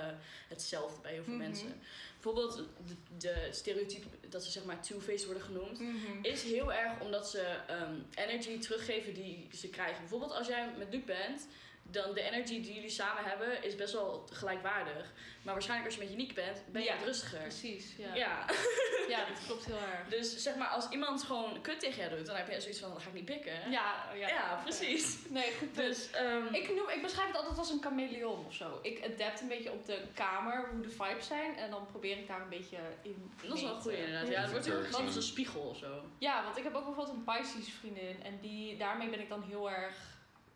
hetzelfde bij heel veel Mhm. mensen. Bijvoorbeeld de, de stereotype dat ze zeg maar two-faced worden genoemd. Mhm. Is heel erg omdat ze ehm, energy teruggeven die ze krijgen. Bijvoorbeeld als jij met Luc bent, dan de energy die jullie samen hebben is best wel gelijkwaardig. Maar waarschijnlijk als je met Uniek bent, ben je Ja, wat rustiger. Precies, ja. Ja, Ja, dat klopt heel erg. dus zeg maar als iemand gewoon kut tegen jou doet, dan heb je zoiets van, dan ga ik niet pikken. Ja, ja. Ja, precies. Nee, goed. Dus ehm, Ik, noem, ik beschrijf het altijd als een chameleon of zo. Ik adapt een beetje op de kamer, hoe de vibes zijn. En dan probeer ik daar een beetje in dat is wel goed inderdaad. Ja, het wordt heel gewoon als een spiegel of zo. Ja, want ik heb ook bijvoorbeeld een Pisces vriendin. En die, daarmee ben ik dan heel erg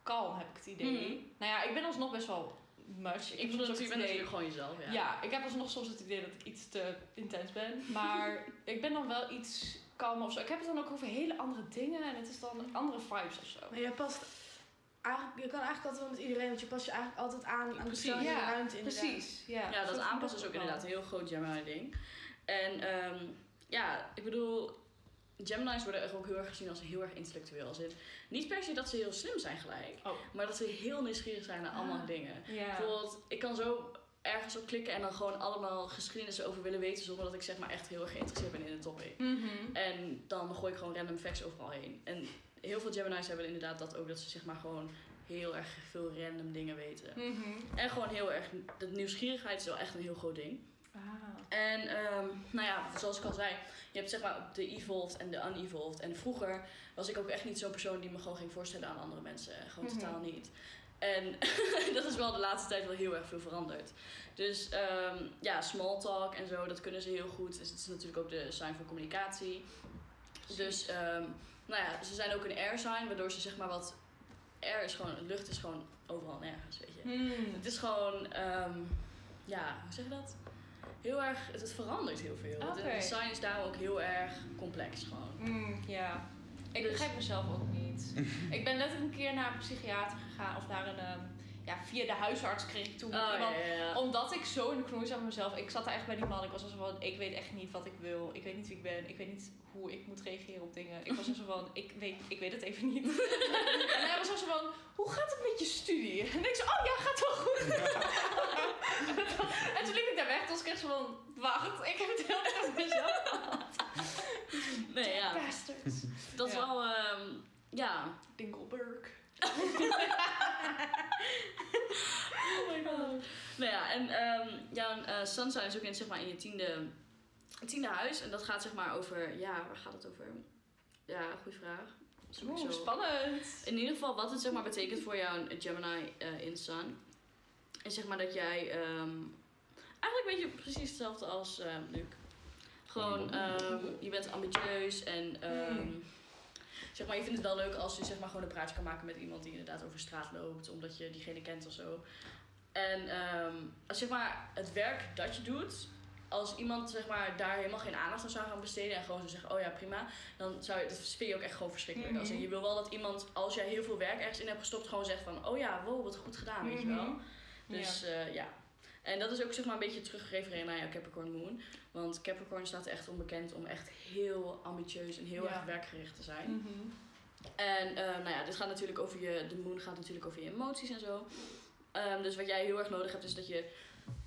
kalm, heb ik het idee. Mhm. Nou ja, ik ben alsnog best wel much. Ik heb bedoel natuurlijk, het ben natuurlijk gewoon jezelf. Ja. Ja, ik heb alsnog soms het idee dat ik iets te intens ben. Maar ik ben dan wel iets kalmer of zo. Ik heb het dan ook over hele andere dingen. En het is dan andere vibes of zo. Maar je past eigenlijk, je kan eigenlijk altijd wel met iedereen, want je past je eigenlijk altijd aan aan de Precies. persoon in de Ja, ruimte inderdaad. Precies, ja. Ja, dat aanpassen is ook wel. inderdaad een heel groot Gemini-ding. En ehm, ja, ik bedoel, Gemini's worden echt ook heel erg gezien als heel erg intellectueel. Als in, niet per se dat ze heel slim zijn gelijk, Oh. maar dat ze heel nieuwsgierig zijn naar allemaal Ah. dingen. Bijvoorbeeld, ik kan zo ergens op klikken en dan gewoon allemaal geschiedenis over willen weten, zonder dat ik zeg maar echt heel erg geïnteresseerd ben in het topic. Mhm. En dan gooi ik gewoon random facts overal heen. En heel veel Gemini's hebben inderdaad dat ook, dat ze zeg maar gewoon heel erg veel random dingen weten. Mhm. En gewoon heel erg, de nieuwsgierigheid is wel echt een heel groot ding. Ah. En ehm, nou ja, zoals ik al zei, je hebt zeg maar de evolved en de unevolved. En vroeger was ik ook echt niet zo'n persoon die me gewoon ging voorstellen aan andere mensen. Gewoon Mhm. totaal niet. En dat is wel de laatste tijd wel heel erg veel veranderd. Dus ehm, ja, small talk en zo, dat kunnen ze heel goed. Dus het is natuurlijk ook de sign voor communicatie. Dus ehm, nou ja, ze zijn ook een air sign, waardoor ze zeg maar wat air is gewoon, lucht is gewoon overal nergens, weet je. Hmm. Het is gewoon, ja, hoe zeg je dat? Heel erg, het, het verandert heel veel. Oké. De design is daarom ook heel erg complex gewoon. Hmm, ja. Ik Dus- begrijp mezelf ook niet. ik ben letterlijk een keer naar een psychiater gegaan. Of naar een... ja, via de huisarts kreeg ik toen Oh, iemand ja, ja, ja. Omdat ik zo in de knoei zat met mezelf. Ik zat daar echt bij die man. Ik was zo van, ik weet echt niet wat ik wil. Ik weet niet wie ik ben. Ik weet niet hoe ik moet reageren op dingen. Ik was zo van, ik weet, ik weet het even niet. en hij was zo van, hoe gaat het met je studie? En ik zo, oh ja, gaat wel goed. en toen liep ik daar weg. Toen was ik echt zo van, wacht, ik heb het heel erg mezelf gehad. Nee, ja. Bastards. Dat is wel, ehm, ja. Dinkelberg. Oh my god. Nou ja, en ehm jouw eh, sunshine is ook in, zeg maar, in je tiende, tiende huis. En dat gaat zeg maar over, ja, waar gaat het over? Ja, goede vraag. Spannend. In ieder geval, wat het zeg maar betekent voor jouw Gemini eh, in Sun. Is zeg maar dat jij ehm, eigenlijk een beetje precies hetzelfde als eh Luc. Gewoon, ehm, je bent ambitieus en ehm, Hmm. Zeg maar, je vindt het wel leuk als je zeg maar gewoon een praatje kan maken met iemand die inderdaad over straat loopt, omdat je diegene kent of zo. En ehm, als zeg maar het werk dat je doet, als iemand zeg maar daar helemaal geen aandacht aan zou gaan besteden en gewoon zou zeggen, oh ja prima, dan zou je, dat vind je ook echt gewoon verschrikkelijk. Als Mhm. je wil wel dat iemand, als jij heel veel werk ergens in hebt gestopt, gewoon zegt van, oh ja, wow, wat goed gedaan, weet je wel. Mhm. Dus ja. ja. En dat is ook zeg maar een beetje teruggerefereerd naar jouw Capricorn Moon. Want Capricorn staat echt onbekend om echt heel ambitieus en heel Ja. erg werkgericht te zijn. Mhm. En eh, nou ja, dit gaat natuurlijk over je, de moon gaat natuurlijk over je emoties en zo. Ehm, dus wat jij heel erg nodig hebt is dat je,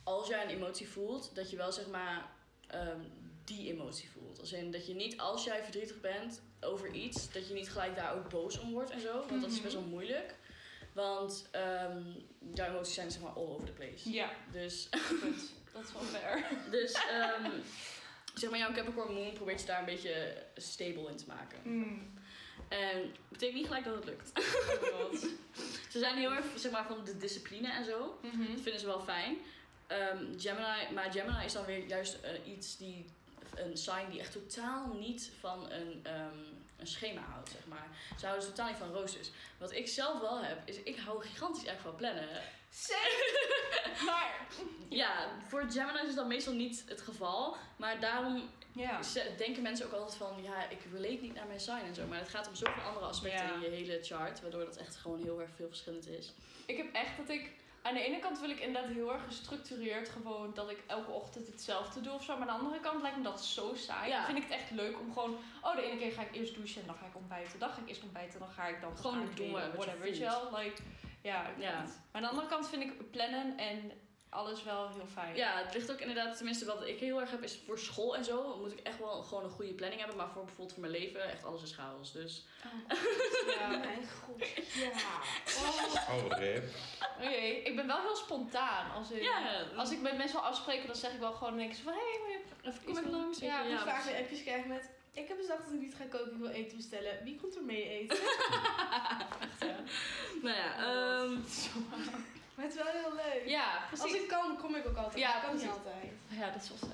als jij een emotie voelt, dat je wel zeg maar ehm, die emotie voelt. Als in dat je niet, als jij verdrietig bent over iets, dat je niet gelijk daar ook boos om wordt en zo. Want dat is Mhm. best wel moeilijk. Want ehm jouw emoties zijn zeg maar all over the place. Ja, Dus, goed. Dat is wel fair. dus ehm, zeg maar, jouw Capricorn Moon probeert je daar een beetje stable in te maken. Mm. En betekent niet gelijk dat het lukt. Oh. Ze zijn heel erg zeg maar, van de discipline en zo. Mhm. Dat vinden ze wel fijn. Ehm, Gemini, maar Gemini is dan weer juist eh, iets die, een sign die echt totaal niet van een, een schema houdt, zeg maar. Ze houden totaal niet van roosters. Wat ik zelf wel heb, is ik hou gigantisch erg van plannen. maar, Ja, voor Gemini's is dat meestal niet het geval. Maar daarom ja. denken mensen ook altijd van, ja, ik relate niet naar mijn sign en zo. Maar het gaat om zoveel andere aspecten Ja. in je hele chart, waardoor dat echt gewoon heel erg veel verschillend is. Ik heb echt dat ik... Aan de ene kant wil ik inderdaad heel erg gestructureerd gewoon dat ik elke ochtend hetzelfde doe of zo. Maar aan de andere kant lijkt me dat zo saai. Ja. Dan vind ik het echt leuk om gewoon... Oh, de ene keer ga ik eerst douchen en dan ga ik ontbijten. Dan ga ik eerst ontbijten, dan ga ik dan Gewoon doen whatever, weet je wel. Like, ja. Maar aan de andere kant vind ik plannen en alles wel heel fijn. Ja, het ligt ook inderdaad, tenminste wat ik heel erg heb, is voor school en zo moet ik echt wel gewoon een goede planning hebben. Maar voor bijvoorbeeld voor mijn leven, echt alles is chaos. Dus Ja. Mijn god. Ja. Oh, rip. Oké, ik ben wel heel spontaan. Als, ja, als ik met mensen wil afspreken, dan zeg ik wel gewoon ik zo van... Hé, hey, even kom even langs. Ja, Ik dus vaak weer appjes krijg met... Ik heb bedacht dat ik niet ga koken, ik wil eten bestellen. Wie komt er mee eten? Nou ja, ehm, Maar het is wel heel leuk. Ja, Als precies. ik kan, kom ik ook altijd. Ja, ik kan niet altijd. Ja, dat is wel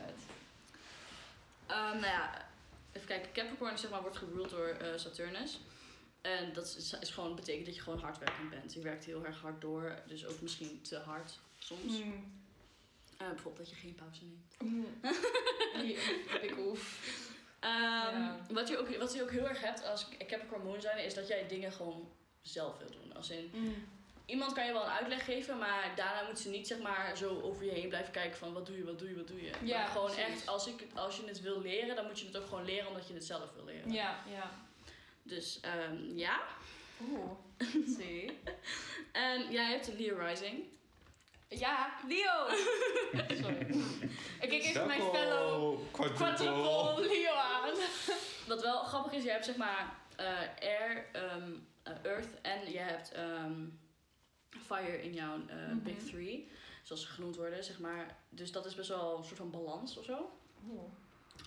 ehm, nou ja, even kijken. Capricorn zeg maar, wordt geruled door eh, Saturnus. En dat is, is gewoon, betekent dat je gewoon hardwerkend bent. Je werkt heel erg hard door, dus ook misschien te hard soms. Hmm. Eh, bijvoorbeeld dat je geen pauze neemt. Hmm. Ik hoef. Ehm, Ja. wat, je ook, wat je ook heel erg hebt als Capricorn Moon zijn, is dat jij dingen gewoon zelf wil doen. Als in, iemand kan je wel een uitleg geven, maar daarna moet ze niet zeg maar zo over je heen blijven kijken van wat doe je, wat doe je, wat doe je. Ja, maar gewoon precies. echt, als, ik, als je het wil leren, dan moet je het ook gewoon leren omdat je het zelf wil leren. Ja, ja. Dus ehm, ja. Oeh. Zie. En jij hebt een Leo Rising. Ja, Leo. Sorry. Ik kijk even mijn fellow quadruple. Leo aan. Wat wel grappig is, je hebt zeg maar eh, air, ehm, eh, earth en je hebt ehm, fire in jouw eh, Mhm. big three. Zoals ze genoemd worden, zeg maar. Dus dat is best wel een soort van balans of zo.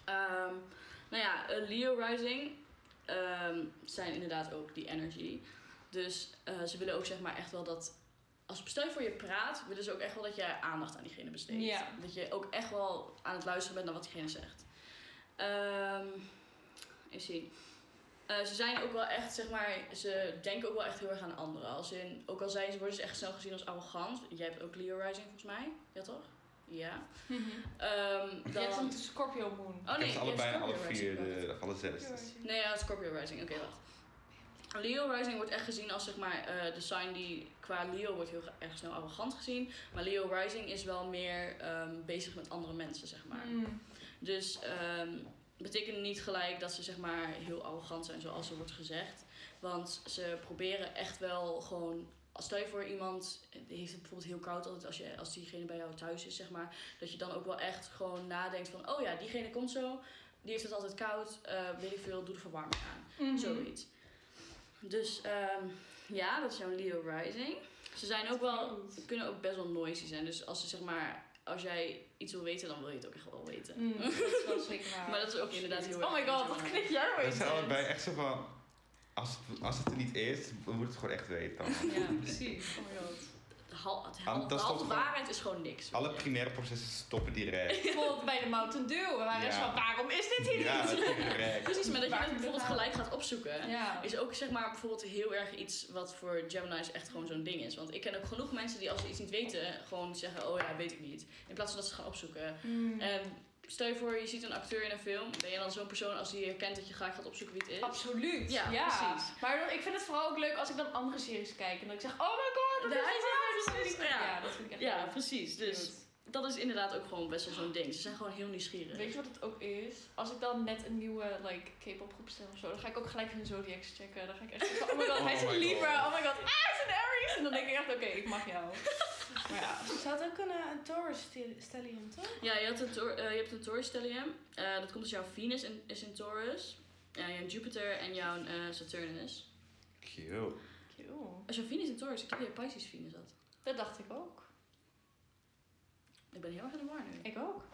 Ehm, nou ja, een Leo Rising ehm, zijn inderdaad ook die energy. Dus eh, ze willen ook zeg maar echt wel dat... Als stel je voor je praat, willen ze ook echt wel dat jij aandacht aan diegene besteedt. Dat je ook echt wel aan het luisteren bent naar wat diegene zegt. Ehm even zien. Eh, ze zijn ook wel echt, zeg maar, ze denken ook wel echt heel erg aan anderen. Als in, ook al zijn ze, worden ze echt snel gezien als arrogant. Jij hebt ook Leo Rising volgens mij, ja toch? Ja. Ehm, Je hebt dan... een Scorpio Moon. Oh ik nee, heb ze je allebei alle vier, de, of alle zes. Nee, ja, Scorpio Rising. Oké, wacht. Leo Rising wordt echt gezien als zeg maar eh, de sign die qua Leo wordt heel erg snel arrogant gezien. Maar Leo Rising is wel meer ehm, bezig met andere mensen, zeg maar. Mm. Dus ehm betekent niet gelijk dat ze zeg maar heel arrogant zijn zoals er wordt gezegd. Want ze proberen echt wel gewoon. Stel je voor iemand die heeft het bijvoorbeeld heel koud altijd als, je, als diegene bij jou thuis is, zeg maar. Dat je dan ook wel echt gewoon nadenkt van, oh ja, diegene komt zo. Die heeft het altijd koud, eh weet ik veel, doe de verwarming aan. Mhm. Zoiets. Dus ehm, ja, dat is jouw Leo Rising. Ze zijn ook wel, kunnen ook best wel noisy zijn. Dus als ze zeg maar, als jij iets wil weten, dan wil je het ook echt wel weten. Mm, dat is wel zeker waar. Maar dat is ook inderdaad heel erg. Oh my god, wat knik jij nou Dat eens zijn allebei echt zo van... Als het, als het er niet is, we moeten het gewoon echt weten dan. Ja, Precies. Oh my god. De hal, het hal, de is halve waarheid is gewoon niks. Alle primaire processen stoppen direct. Bijvoorbeeld bij de Mountain Dew. Ja. echt van, waarom is dit hier Ja, niet? direct. Precies, maar dat je Waar het bijvoorbeeld het gelijk gaat opzoeken. Ja. Is ook zeg maar bijvoorbeeld heel erg iets wat voor Gemini's echt gewoon zo'n ding is. Want ik ken ook genoeg mensen die als ze iets niet weten, gewoon zeggen, oh ja, weet ik niet. In plaats van dat ze gaan opzoeken. Mm. En stel je voor, je ziet een acteur in een film. Ben je dan zo'n persoon als die herkent dat je graag gaat opzoeken wie het is? Absoluut. Ja, Ja, precies. Maar ik vind het vooral ook leuk als ik dan andere series kijk. En dat ik zeg, oh my god, dat Ja, dat vind ik echt Ja, leuk. precies. Dus Cute. dat is inderdaad ook gewoon best wel zo'n ding. Ze zijn gewoon heel nieuwsgierig. Weet je wat het ook is? Als ik dan net een nieuwe like, K-pop groep stel of zo, dan ga ik ook gelijk hun zodiacs checken. Dan ga ik echt zeggen, oh my god, hij is Oh een Libra, God. oh my god, ah, hij is een Aries. En dan denk ik echt, oké, ik mag jou. Maar ja. Zou het ook kunnen een Taurus stel- stellium, toch? Ja, je, had een eh, je hebt een Taurus stellium. Eh, dat komt dus jouw Venus in, is in Taurus. Ja, jouw Jupiter en jouw eh, Saturnus. Cute. Als jouw Venus in Taurus, ik dacht dat je Pisces Venus had. Dat dacht ik ook. Ik ben heel erg in de war nu. Ik ook.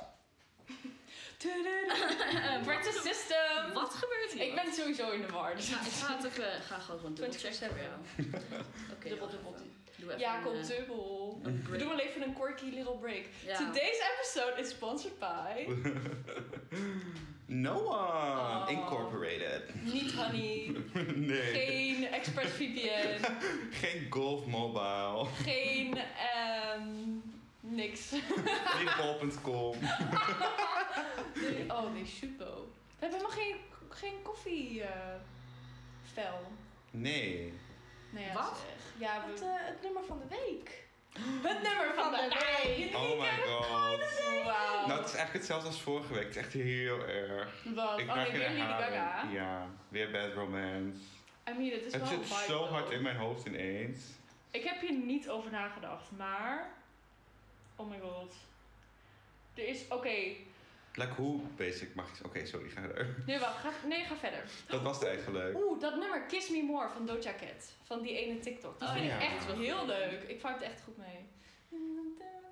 Breakfast system. Wat gebeurt hier? Ik ben sowieso in de war. Ik Dus ga, ik ga het even, ga gewoon dubbel checken voor jou. Oké, Dubbel, dubbel. Doe even ja, een, komt eh, dubbel. We doen wel even een quirky little break. Ja. Today's episode is sponsored by No one Oh. incorporated. niet Honey, nee. geen ExpressVPN, Geen Golf Mobile. geen ehm niks. Geen bol.com. Nee, oh nee, Shupo. We hebben helemaal geen, geen koffie eh. Nee. Nou ja, Wat? zeg. Ja, Het, we, eh, het nummer van de week. Het nummer van de week. Oh my god. Wauw. Nou, het is eigenlijk hetzelfde als vorige week. Het is echt heel erg. Wat? Ik Oh nee, weer Lady herhaling. Gaga. Ja, weer Bad Romance. I mean, het is Het wel zit een vibe, zo though. hard in mijn hoofd ineens. Ik heb hier niet over nagedacht, maar... Oh my god. Er is... Oké. Like hoe basic mag ik... Oké, sorry, ga verder. Nee, wacht. Ga, nee, ga verder. Dat was het eigenlijk. Oeh, dat nummer Kiss Me More van Doja Cat. Van die ene TikTok. Die Oh, vind ja. ik echt Dat heel leuk. Ik vond het echt goed mee.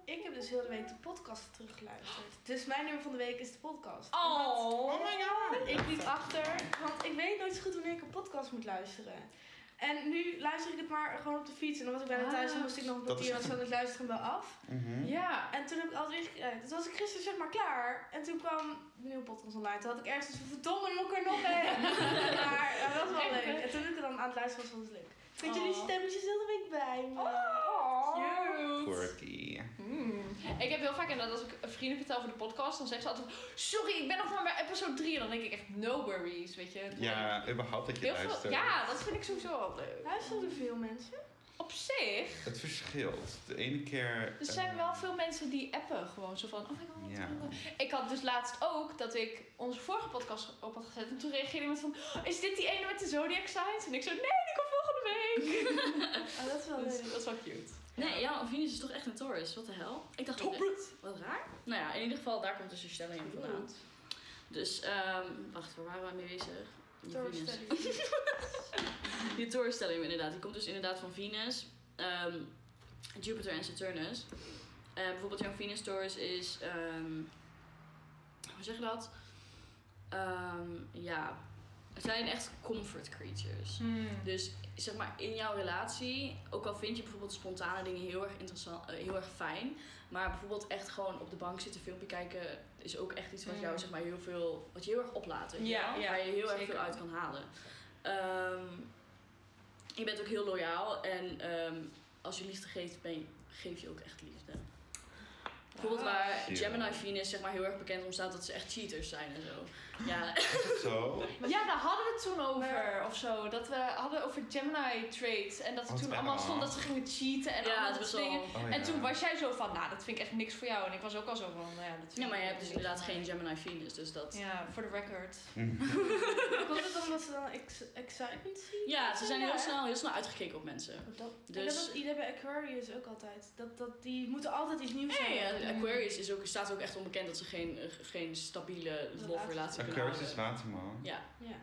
Ik heb dus heel de week de podcast teruggeluisterd. Dus mijn nummer van de week is de podcast. Oh. my god. Ik liep achter, want ik weet nooit zo goed wanneer ik een podcast moet luisteren. En nu luister ik het maar gewoon op de fiets. En dan was ik bijna Ah, thuis en moest ik nog een kwartier of zo het luisteren wel af. Mhm. Ja. En toen heb ik altijd weer gekeken. Toen was ik gisteren zeg maar klaar. En toen kwam de nieuwe podcast online. Toen had ik ergens van verdomme, moet ik er nog een. maar ja, dat was wel Echt, leuk. En toen ik er dan aan het luisteren was, was het leuk. Vind Oh. jullie stemmetjes heel de week bij me. Oh, cute. Quirky. Ik heb heel vaak inderdaad, als ik een vrienden vertel over de podcast, dan zeggen ze altijd: Sorry, ik ben nog maar bij episode 3. En dan denk ik echt: No worries, weet je. Ja, überhaupt dat je Heel veel, luistert. ja, dat vind ik sowieso wel leuk. Luisteren er veel mensen? Op zich. Het verschilt. De ene keer... Er zijn eh, wel veel mensen die appen gewoon zo van, oh my god. Ja. Ik had dus laatst ook dat ik onze vorige podcast op had gezet. En toen reageerde iemand van, "Oh, is dit die ene met de zodiac signs? En ik zo, nee, die komt volgende week. Oh, dat is wel dus leuk. dat is wel cute. Nee, jouw Venus is toch echt een Taurus? Wat de hel? Ik dacht ook echt, wat raar. Nou ja, in ieder geval, daar komt dus je stelling in vandaan. Dus, ehm wacht, waar waren we mee bezig? Doorstelling. Die Taurus-stelling inderdaad, die komt dus inderdaad van Venus, ehm, Jupiter en Saturnus. Eh, bijvoorbeeld jouw Venus Taurus is, ehm, hoe zeg je dat? Ehm, ja, zijn echt comfort creatures. Dus zeg maar in jouw relatie, ook al vind je bijvoorbeeld spontane dingen heel erg interessant, eh, heel erg fijn, maar bijvoorbeeld echt gewoon op de bank zitten, filmpje kijken, is ook echt iets wat jou Mm. zeg maar heel veel, wat je heel erg oplaat, Ja, waar je heel erg veel uit kan halen. ehm, je bent ook heel loyaal. En ehm, als je liefde geeft, ben je, geef je ook echt liefde. Bijvoorbeeld waar. Gemini Venus zeg maar heel erg bekend om staat dat ze echt cheaters zijn en zo. Ja, zo? Ja, daar hadden we het toen over of zo. Dat we hadden over Gemini traits. En dat er Wat toen allemaal stond dat ze gingen cheaten en ja allemaal dat dingen. Oh, En toen was jij zo van, nou, dat vind ik echt niks voor jou. En ik was ook al zo van, nou ja, dat vind Ja, maar je hebt dus inderdaad geen. Gemini Venus, dus dat... Ja, voor de record. Komt het omdat ze dan ex- excitement zien? Ja, ze zijn Ja, heel snel, heel snel uitgekeken op mensen. Dat, Dus- dus... dat is iedereen bij Aquarius ook altijd. Dat, dat, die moeten altijd iets nieuws Nee, hebben. ja, Aquarius is ook, staat ook echt onbekend dat ze geen, geen stabiele Dat love relatie kunnen Aquarius is waterman. Ja, Ja.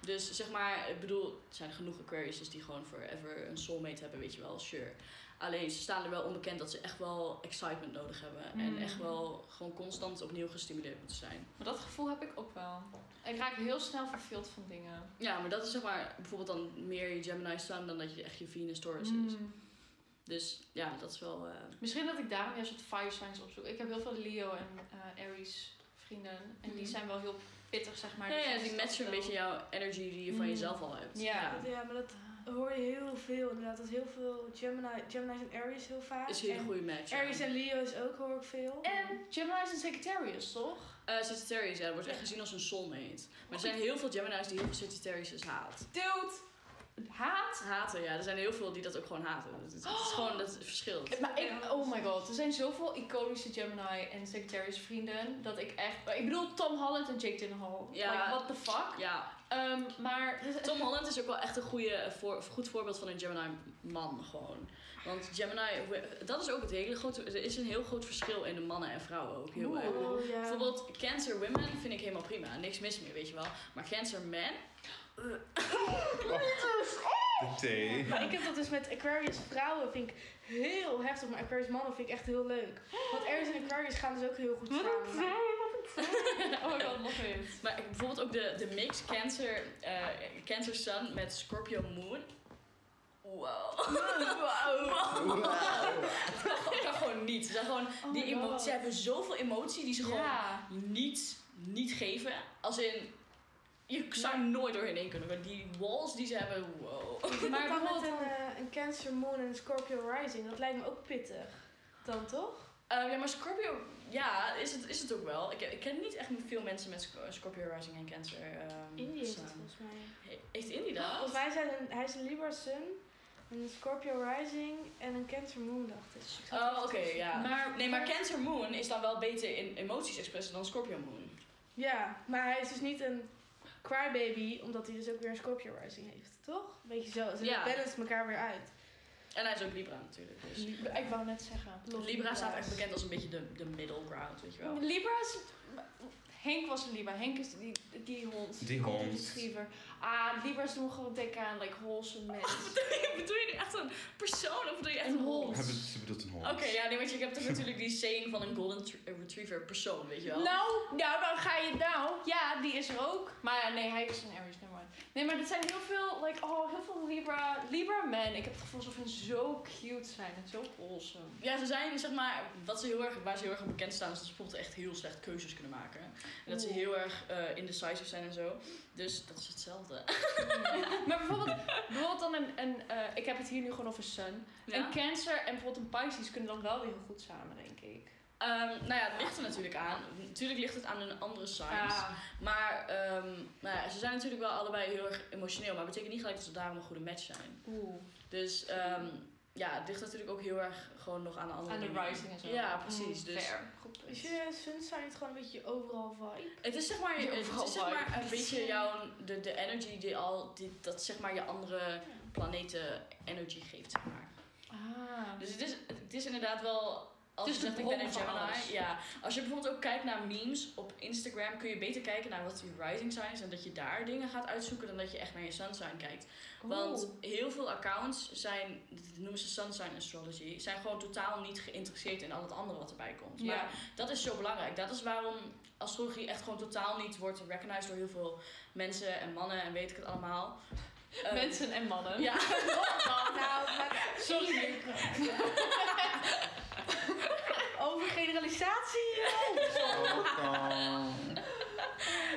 dus zeg maar, ik bedoel, er zijn genoeg Aquariuses die gewoon forever een soulmate hebben, weet je wel, sure. Alleen ze staan er wel onbekend dat ze echt wel excitement nodig hebben. En Mm. echt wel gewoon constant opnieuw gestimuleerd moeten zijn. Maar dat gevoel heb ik ook wel. Ik raak heel snel verveeld van dingen. Ja, maar dat is zeg maar bijvoorbeeld dan meer je Gemini staan dan dat je echt je Venus Taurus is. Mm. Dus ja, dat is wel... eh, Misschien dat ik daarom juist wat fire signs opzoek. Ik heb heel veel Leo en eh, Aries vrienden. En die Mhm. zijn wel heel pittig, zeg maar. ja, Dus ja, die is matchen een beetje jouw energy die je van Mm. jezelf al hebt. Ja. Ja, maar dat hoor je heel veel inderdaad. Dat heel veel Gemini, Gemini's en Aries heel vaak. is een hele en goede match. ja. Aries en Leo is ook hoor ik veel. En Gemini's en Sagittarius, toch? Eh, Sagittarius, ja, dat wordt echt gezien als een soulmate. Maar er zijn heel veel Gemini's die heel veel Sagittarius haat. Dude, haat. Haten, ja. Er zijn heel veel die dat ook gewoon haten. Het, het is gewoon dat het verschilt. Maar ik, oh my god, er zijn zoveel iconische Gemini en Sagittarius vrienden dat ik echt. Ik bedoel Tom Holland en Jake Gyllenhaal. Ja. Like, what the fuck? Ja, Ehm, maar Tom Holland is ook wel echt een goede, voor, goed voorbeeld van een Gemini man gewoon. Want Gemini, dat is ook het hele grote, er is een heel groot verschil in de mannen en vrouwen ook heel erg. Oeh, ja. Bijvoorbeeld Cancer Women vind ik helemaal prima, niks mis mee, weet je wel. Maar Cancer Men, De thee. Maar ik heb dat dus met Aquarius vrouwen vind ik heel heftig, maar Aquarius mannen vind ik echt heel leuk. Want Aries en Aquarius gaan dus ook heel goed samen. oh my god, love it. maar ik- bijvoorbeeld ook de, de mix Cancer, eh, Cancer Sun met Scorpio Moon. Wow. Wow. Dat kan gewoon niet. Ze, zijn gewoon, Oh die my emo- God. ze hebben zoveel emotie die ze gewoon Ja. niet, niet geven. Als in, je zou nooit doorheen heen kunnen. Maar die walls die ze hebben, wow. Maar dan met bijvoorbeeld- een, eh, een Cancer Moon en een Scorpio Rising, dat lijkt me ook pittig. Dan toch? Eh, ja, maar Scorpio, ja, is het, is het ook wel. Ik, ik ken niet echt veel mensen met Sc- Scorpio Rising en Cancer. ehm, Indie is het volgens mij. He- Heeft Indie dat? Volgens mij zijn een, hij is een Libra Sun, een Scorpio Rising en een Cancer Moon, dacht ik. Oh, oké, ja. Maar- nee, maar Cancer Moon is dan wel beter in emoties expressen dan Scorpio Moon. Ja, maar hij is dus niet een crybaby, omdat hij dus ook weer een Scorpio Rising heeft, toch? Beetje zo. Ze Ja. elkaar weer uit. En hij is ook Libra natuurlijk. Dus. Ik wou net zeggen. Libra staat echt bekend als een beetje de, de middle ground, weet je wel. Libra's. Henk was een Libra. Henk is die, die hond. Die Golden hond. Retriever. Ah, Libra's doen gewoon denken aan like wholesome mensen. bedoel je nu echt een persoon of bedoel je echt Een een hond? hond. Ze bedoelt een hond. Oké, ja, nee, want je hebt toch natuurlijk die saying van een golden tr- retriever persoon, weet je wel? Nou, nou, dan ga je nou. Ja, die is er ook. Maar ja, nee, hij is een Aries, never mind. Nee, maar er zijn heel veel, like, oh, heel veel Libra, Libra men. Ik heb het gevoel alsof ze zo cute zijn en zo wholesome. Ja, ze zijn, zeg maar, wat ze heel erg, waar ze heel erg aan bekend staan, is dat ze bijvoorbeeld echt heel slecht keuzes kunnen maken. En dat ze heel erg eh, indecisive zijn en zo. Dus dat is hetzelfde. maar bijvoorbeeld, bijvoorbeeld dan een, een eh, ik heb het hier nu gewoon over Sun. Ja? Een Cancer en bijvoorbeeld een Pisces kunnen dan wel weer heel goed samen, denk ik. Ehm, nou ja, het ligt er natuurlijk aan. Natuurlijk ligt het aan een andere signs. Maar ehm, nou ja, ze zijn natuurlijk wel allebei heel erg emotioneel. Maar dat betekent niet gelijk dat ze daarom een goede match zijn. Oeh. Dus ehm, ja, het ligt natuurlijk ook heel erg gewoon nog aan de andere Aan de dingen. rising en zo. Ja, precies. Mm, Dus fair. Goed punt. Is je sun sign niet gewoon een beetje overal vibe? Het is zeg maar, het is zeg maar een beetje jouw, de, de energy die al, die, dat zeg maar je andere planeten energy geeft, zeg maar. Ah. Dus het is, het is inderdaad wel, als is je zegt ik ben een Gemini, ja. Als je bijvoorbeeld ook kijkt naar memes op Instagram, kun je beter kijken naar wat je rising signs en dat je daar dingen gaat uitzoeken dan dat je echt naar je sun sign kijkt. Want heel veel accounts zijn, dat noemen ze sun sign astrology, zijn gewoon totaal niet geïnteresseerd in al het andere wat erbij komt. Ja. Maar dat is zo belangrijk. Dat is waarom astrologie echt gewoon totaal niet wordt recognized door heel veel mensen en mannen en weet ik het allemaal. Eh, Mensen en mannen. Ja. Nou, maar Sorry. over generalisatie. Oh,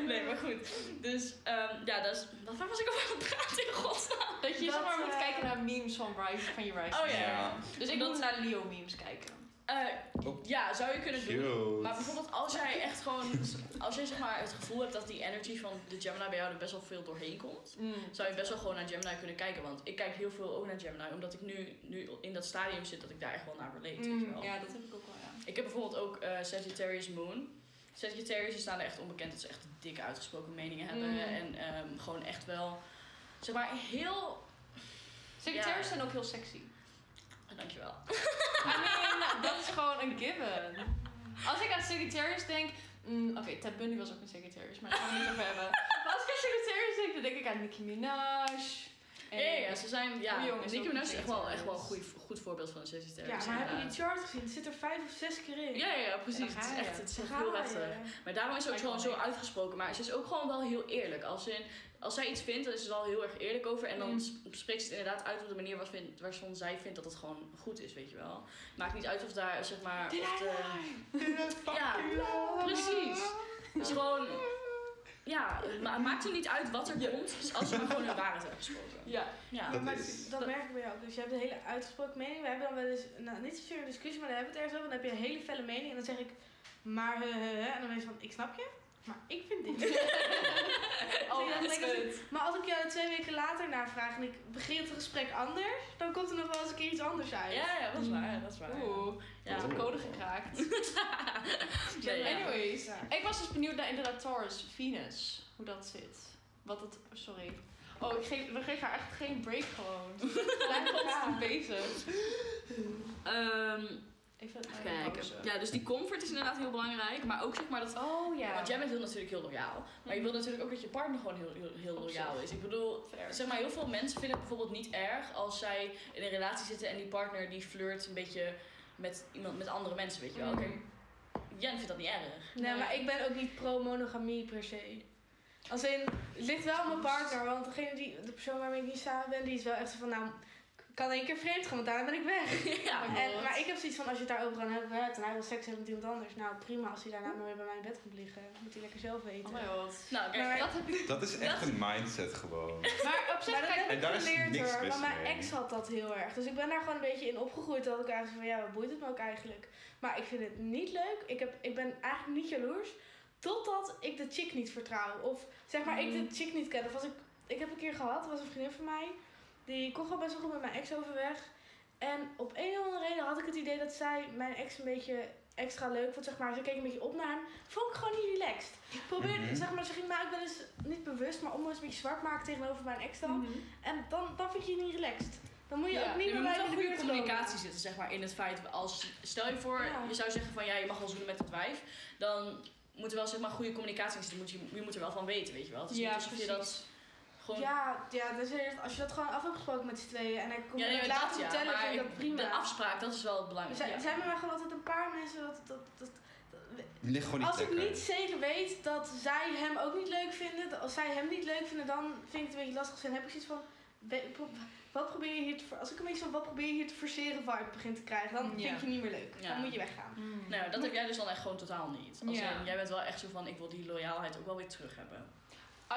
Nee, maar goed. Dus, ehm, ja, dat is... Wat, waar was ik over aan het praten in godsnaam? Dat je Dat, zeg maar moet eh, kijken naar memes van, Rise, van je Rise. Oh ja. Ja. Dus ik Dat- moet naar Leo memes kijken. Eh, Oh. ja, zou je kunnen doen. Cute. Maar bijvoorbeeld als jij echt gewoon... Als jij zeg maar het gevoel hebt dat die energy van de Gemini bij jou er best wel veel doorheen komt... zou je best wel gewoon naar Gemini kunnen kijken. Want ik kijk heel veel ook naar Gemini. Omdat ik nu, nu in dat stadium zit dat ik daar echt wel naar relate. weet je Mm, wel. ja, dat heb ik ook wel, ja. Ik heb bijvoorbeeld ook eh, Sagittarius Moon. Sagittarius staan er echt onbekend dat ze echt dikke uitgesproken meningen hebben. Mm. En ehm, gewoon echt wel, zeg maar, heel... Sagittarius Ja. zijn ook heel sexy. Dankjewel. I mean, dat is gewoon een given. Als ik aan Sagittarius denk... mm, Oké, Ted Bundy was ook een Sagittarius, maar we het niet over hebben. Maar als ik aan Sagittarius denk, dan denk ik aan Nicki Minaj. En- Ja, ze zijn, ja, jongens, Nicki Minaj is echt wel, echt wel een goed, goed voorbeeld van een Sagittarius. Ja, maar heb je die chart gezien? Het zit er vijf of zes keer in. Ja, ja, ja, precies. Het is echt, het is echt Daar heel heftig. Maar daarom is ze ook gewoon zo uitgesproken. Maar ze is ook gewoon wel heel eerlijk. Als, in, als zij iets vindt, dan is ze wel heel erg eerlijk over. En dan Mm. spreekt ze het inderdaad uit op de manier waarvan, waarvan zij vindt dat het gewoon goed is, weet je wel. Maakt niet uit of daar, zeg maar... Of de, ja, precies. Het is gewoon... Ja, maar het maakt er niet uit wat er komt, als ze maar gewoon hun waarheid hebben gesproken. Ja. Ja. Dat maar is- dat merk ik bij jou ook. Dus je hebt een hele uitgesproken mening. We hebben dan wel eens, nou, niet zozeer een discussie, maar dan hebben we het ergens over. Dan heb je een hele felle mening en dan zeg ik, maar he, he, he. En dan ben je van, ik snap je, maar ik vind dit. Oh, Ja, dat is ik- goed. maar als ik jou twee weken later naar vraag en ik begin het gesprek anders, dan komt er nog wel eens een keer iets anders uit. Ja, ja, dat is waar, dat is waar. Oeh, Ja. ja. code gekraakt. Nee, ja. Anyways, Ja. ik was dus benieuwd naar inderdaad Taurus, Venus, hoe dat zit. Wat het, sorry. Oh, ik geef, we geven haar echt geen break gewoon. Blijf constant bezig. Ehm, Je kijken. pauze. Ja, dus die comfort is inderdaad heel belangrijk. Maar ook zeg maar dat Oh ja. Want jij bent heel, natuurlijk heel loyaal. Maar je wil natuurlijk ook dat je partner gewoon heel, heel, heel loyaal is. Ik bedoel, Fair. zeg maar, heel veel mensen vinden het bijvoorbeeld niet erg als zij in een relatie zitten en die partner die flirt een beetje met iemand met andere mensen, weet je wel. Mhm. Kijk, Jen vindt dat niet erg. Nee, maar ik ben ook niet pro-monogamie per se. Als in, het ligt wel aan mijn partner, want degene die, de persoon waarmee ik niet samen ben, die is wel echt zo van, nou, ik kan één keer vreemd gaan, want daarna ben ik weg. ja, En, maar ik heb zoiets van, als je het daarover aan hebt en hij wil seks hebben met iemand anders, nou prima, als hij daarna maar weer bij mij in bed komt liggen, moet hij lekker zelf weten. Oh my god. Nou, kijk, Maar- Dat heb ik. Dat is echt een mindset gewoon. Maar op zich, Maar dat kijk, heb En ik daar is geleerd niks hoor, maar mijn ex had dat heel erg. Dus ik ben daar gewoon een beetje in opgegroeid. Dat ik eigenlijk van, ja, wat boeit het me ook eigenlijk? Maar ik vind het niet leuk. Ik, heb, ik ben eigenlijk niet jaloers. Totdat ik de chick niet vertrouw. Of zeg maar, ik de Mm. chick niet ken. Of als ik, ik heb een keer gehad, er was een vriendin van mij. Die kon gewoon best wel goed met mijn ex overweg. En op een of andere reden had ik het idee dat zij mijn ex een beetje extra leuk vond. Zeg maar, ze keek een beetje op naar hem. Vond ik gewoon niet relaxed. Ik probeerde, Mhm. zeg maar, ze ging mij ook wel eens niet bewust, maar onbewust een beetje zwart maken tegenover mijn ex dan. Mhm. En dan, dan vind je het niet relaxed. Dan moet je Ja, ook niet er meer moet bij de goede komen. communicatie zitten, zeg maar, in het feit als stel je voor, Ja. je zou zeggen van ja, je mag wel zoenen met het wijf, dan moet er wel zeg maar goede communicatie zitten. Moet je, je moet er wel van weten, weet je wel. Het is Ja, niet alsof je dat precies. Gewoon Ja, ja dus eerst- als je dat gewoon af hebt gesproken met z'n tweeën en hij komt Ja, nee, het maar later ja, vertellen, maar vind ik dat prima. de afspraak, dat is wel het Er belangrijkste. zijn, Ja. zijn bij mij gewoon altijd een paar mensen dat... dat, dat, dat- Die ligt gewoon niet als ik niet zeker weet dat zij hem ook niet leuk vinden, als zij hem niet leuk vinden, dan vind ik het een beetje lastig. Dan heb ik zoiets van, wat probeer je hier te... Als ik een beetje van, wat probeer je hier te forceren vibe begin te krijgen, dan vind Ja. ik je niet meer leuk. Ja. Dan moet je weggaan. Mm. Nou, dat heb jij dus dan echt gewoon totaal niet. Als Ja. in, jij bent wel echt zo van, ik wil die loyaalheid ook wel weer terug hebben.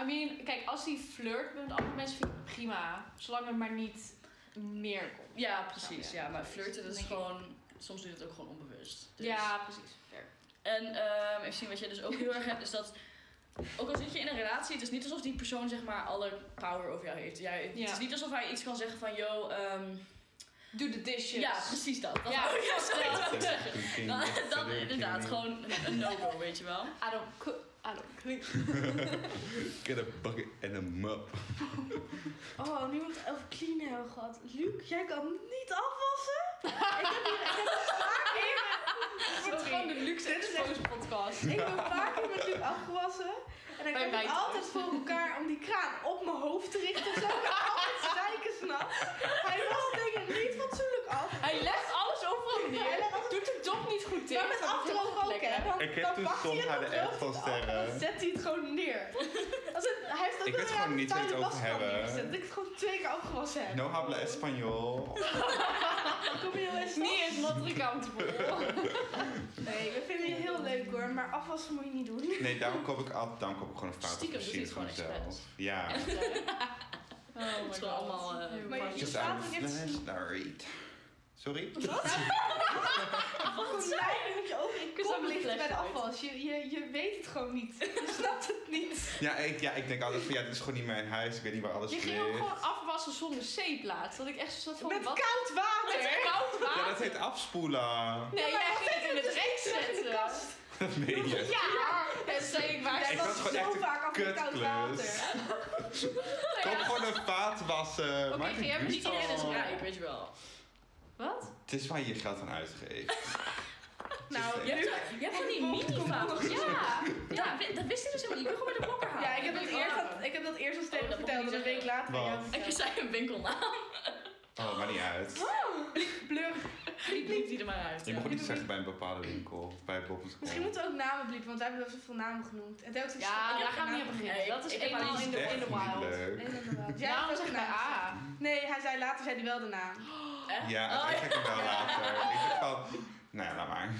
I mean, kijk, als hij flirt met andere mensen, vind ik het prima. Zolang er maar niet meer komt. Ja, precies. Ja, maar flirten dat is gewoon, soms doe je het ook gewoon onbewust. Dus- Ja, precies. Fair. En ehm, even zien wat jij dus ook heel erg hebt, is dat ook al zit je in een relatie, het is niet alsof die persoon zeg maar alle power over jou heeft. Jij, Het Ja. is niet alsof hij iets kan zeggen van, yo, ehm, Doe de dishes. ja, precies dat. dat Ja, sorry, dat yesterday, inderdaad, gewoon een no-go, weet je wel. I don't cook. I don't clean. Get a bucket and a mop. Oh, nu moet het over cleanen hebben gehad. Luc, jij kan niet afwassen? ik heb hier, ik heb een paar keer... Het wordt gewoon de luxe is expose podcast. Ik een paar keer met Luc afgewassen. En dan heb ik altijd voor elkaar om die kraan op mijn hoofd te richten. Zo ik ben altijd zeiken s'nachts. Hij was dingen niet fatsoenlijk af. Hij legt alles alles- Doet de dop niet goed dicht. Maar met het heel ook, hè. Dan, Ik heb toen hij soms het haar de echt van af en dan sterren. zet hij het gewoon neer. Als het, hij heeft dat Ik weet er gewoon niet je het vuile over hebben. Dat ik het gewoon twee keer afgewassen heb. No habla español. Kom je eens Niet eens not accountable. Nee, we vinden je heel leuk hoor, maar afwassen moet je niet doen. Nee, daarom koop ik altijd daarom koop ik gewoon een Stiekem doet hij het vaatwasmachine gewoon van mezelf. Ja. Oh my Het is wel god. allemaal, eh, Maar je-. Just vaat I'm heeft- flashlight. Sorry? Konijn moet je ook in de flashlight. afwas. Je, je, je weet het gewoon niet. Je snapt het niet. Ja ik, ja, ik denk altijd van ja, dit is gewoon niet mijn huis. Ik weet niet waar alles Je ging ook gewoon afwassen zonder zeep laatst. Dat ik echt zo zat van, Met wat? koud water. Met koud water? Ja, dat heet afspoelen. Nee, Ja, maar jij wat ging het in het rek zetten. kast. Dat meen je. Ja, en zei ik waar Jij was zo echt vaak af met koud water. Koop gewoon een vaat wassen. Oké, ga jij maar Niet iedereen gusto. rijk, weet je wel. Wat? Het is waar je je geld aan uitgeeft. Nou, Je hebt, je hebt van die kom. Ja, ja, dat wist ik dus helemaal niet. Je kan gewoon bij de blokker halen. Ja, ik heb dat eerst, dat, ik heb dat eerst al Oh, tegen verteld ik en een week later? En je zei een winkelnaam. Oh, maar niet uit. Blur. Die bliep die er maar uit. Je ja. mag het niet zeggen bij een bepaalde winkel. Bij Bobbens Misschien moeten we ook namen bliepen, want wij hebben wel zoveel namen genoemd. En Ja, daar gaan we een niet naam beginnen. Nee, Dat is eenmaal in de, in wild. leuk. Daarom hebt zeg bij naam. A. Nee, hij zei later zei hij wel de naam. Echt? Ja, Oh, ik zeg hem wel later. Ik denk van, nou ja, laat maar.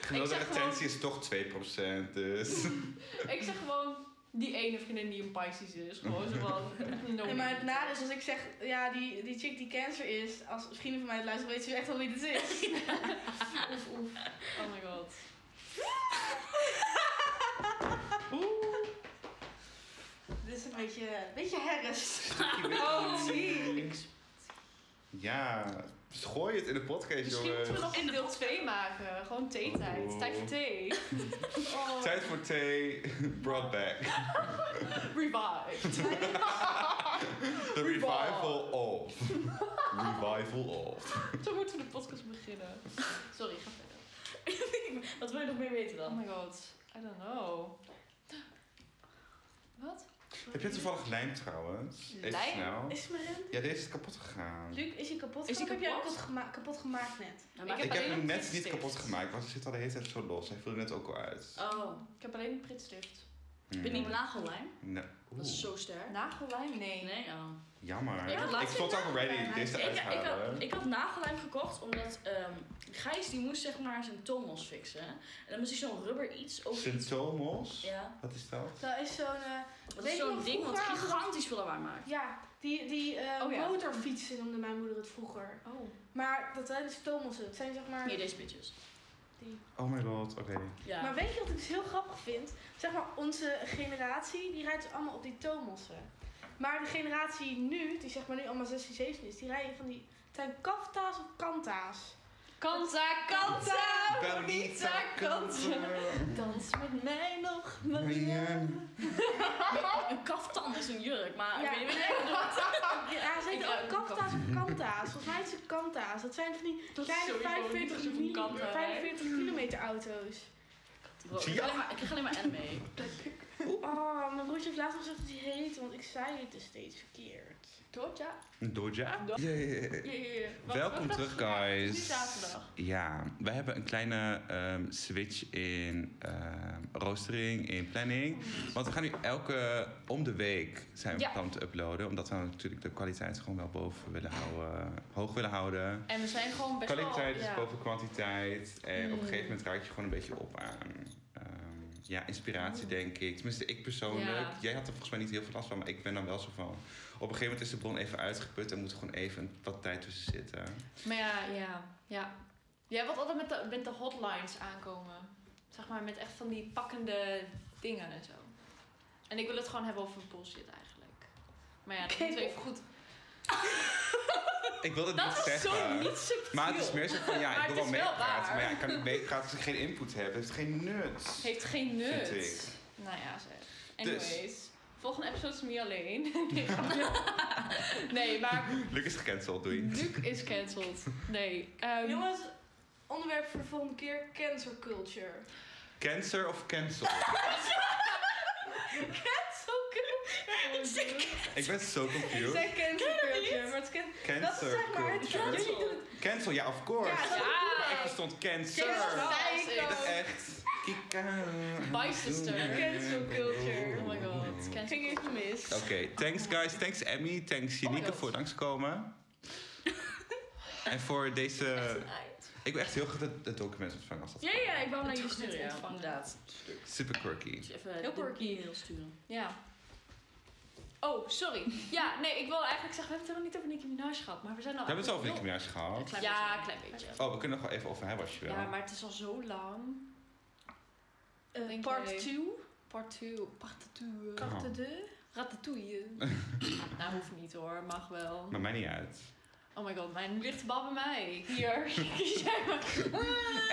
Gemiddelde gewoon- retentie is toch 2%, dus... Ik zeg gewoon die ene vriendin die een Pisces is. Gewoon zo van... No Nee, maar het nadeel is als ik zeg, ja, die, die chick die cancer is, als vrienden van mij het luisteren, weten ze echt wel wie dit is. oef, oef. Oh my god. Dit is een beetje, een beetje herres. Oh, Ja, gooi het in de podcast, Misschien jongens. moeten we nog een deel 2 maken. Gewoon theetijd. Oh. Tijd voor thee. Oh. Tijd voor thee, brought back. Revived. The revival of. Revival of. Zo moeten we de podcast beginnen. Sorry, ga verder. Wat wil je nog meer weten Oh dan? my god. I don't know. Wat? Heb je toevallig lijm trouwens? Even Lijm? snel. Is mijn rem? Ja, deze is kapot gegaan. Luc, is hij kapot? Is hij Of heb jij kapot? gema kapot gemaakt net? Nou, Ik maar- Ik heb heb hem net niet kapot gemaakt, want hij zit al de hele tijd zo los. Hij viel er net ook al uit. Oh, Ik heb alleen een pritstift. Ben je niet nagellijm? Nee. Dat is zo sterk. Nagellijm? Nee. Nee, oh. Jammer. Ik had Ik stond al ready deze Ik, uit te ik, had, halen. ik had nagellijm gekocht omdat ehm Gijs die moest zeg maar zijn toonmos fixen. En dan moest hij zo'n rubber iets over iets. Symptomos? Ja, Wat is dat? Dat is zo'n, dat Weet is zo'n ding wat gigantisch veel lawaai maakt. ja, die, die eh, Oh ja. motorfietsen noemde mijn moeder het vroeger. Oh. Maar dat zijn dus stomossen. Het zijn zeg maar... Hier, deze bitches. die. Oh my god, oké. Ja. Maar weet je wat ik dus heel grappig vind? Zeg maar, onze generatie, die rijdt dus allemaal op die tomossen. Maar de generatie nu, die zeg maar nu allemaal 16, 17 is, die rijden van die... Het zijn kafta's of kanta's? Kanta, kanta! Bonita, kanta. Dans met mij nog, Maria. Een kaftan is een jurk, maar Ja. ik weet niet wat Ja, ze heten ook kafta's of kanta's. Volgens mij is het kanta's. Dat zijn van die kleine sowieso 45, niet zo'n mil- kanta, hè? 45 kilometer auto's. Ik, alleen maar, alleen maar anime. Oh, mijn broertje heeft laatst gezegd dat hij heet, want ik zei het dus steeds verkeerd. Doja? Doja? Do- Ja, ja, ja. Ja, ja, ja. Welkom wat- terug, ja, het is guys. nu zaterdag. Ja, we hebben een kleine ehm, switch in ehm, roostering, in planning. Want we gaan nu elke, om de week zijn we Ja. plan te uploaden. Omdat we natuurlijk de kwaliteit gewoon wel boven willen houden, hoog willen houden. En we zijn gewoon best wel... Kwaliteit is ja. boven kwantiteit. En op een Mm. gegeven moment raak je gewoon een beetje op aan ja, inspiratie, denk ik. Tenminste, ik persoonlijk. Ja. Jij had er volgens mij niet heel veel last van, maar ik ben dan wel zo van. Op een gegeven moment is de bron even uitgeput en moet er gewoon even wat tijd tussen zitten. Maar ja, ja, ja. Jij wilt altijd met de, met de hotlines aankomen. Zeg maar met echt van die pakkende dingen en zo. En ik wil het gewoon hebben over bullshit eigenlijk. Maar ja, dat moeten we even goed... Ik wil het Dat niet is zeggen. zo niet subtiel. Maar het is meer zo van, ja, ik wil wel is meepraten. Maar ja, ik kan niet meepraten als ik geen input heb. Het heeft geen nut. Heeft geen nut. Vind ik. Nou ja, zeg. Dus. Anyways. Volgende episode is me alleen. nee, maar Luc is gecanceld, doei. Luc is cancelled. Nee. ehm, Jongens, onderwerp voor de volgende keer, cancer culture. Cancer of cancel? Ik ben zo Ik confused. zei cancer culture, maar het is can- Dat is zeg maar het culture. Jullie doen. Cancel, ja, of course. Ja, Ja. Ik verstond cancer. Cancel. Echt. Kika. Bicester. Cancel culture. Oh my god. Cancel Ging is. Oké, thanks guys. Thanks Emmy. Thanks Oh Janieke God. voor langskomen. en voor deze... Ik wil echt heel graag het, het document ontvangen als dat Ja, ja, ik wou naar jullie sturen. Inderdaad. Super quirky. Even Heel quirky. e-mail sturen. Ja. Oh, sorry. Ja, nee, ik wil eigenlijk zeggen, we hebben het helemaal niet over Nicki Minaj gehad, maar we zijn al... We hebben het over Nicki Minaj gehad. Klein Ja, beetje. een klein beetje. Oh, we kunnen er nog wel even over hebben als je wil. Ja, maar het is al zo lang. Eh, part jij? 2. Part 2. Part 2. Carte de. Ratatouille. nou, hoeft niet hoor. Mag wel. Maar mij niet uit. Oh my god, mijn ligt bal bij mij. Hier. Kies jij maar.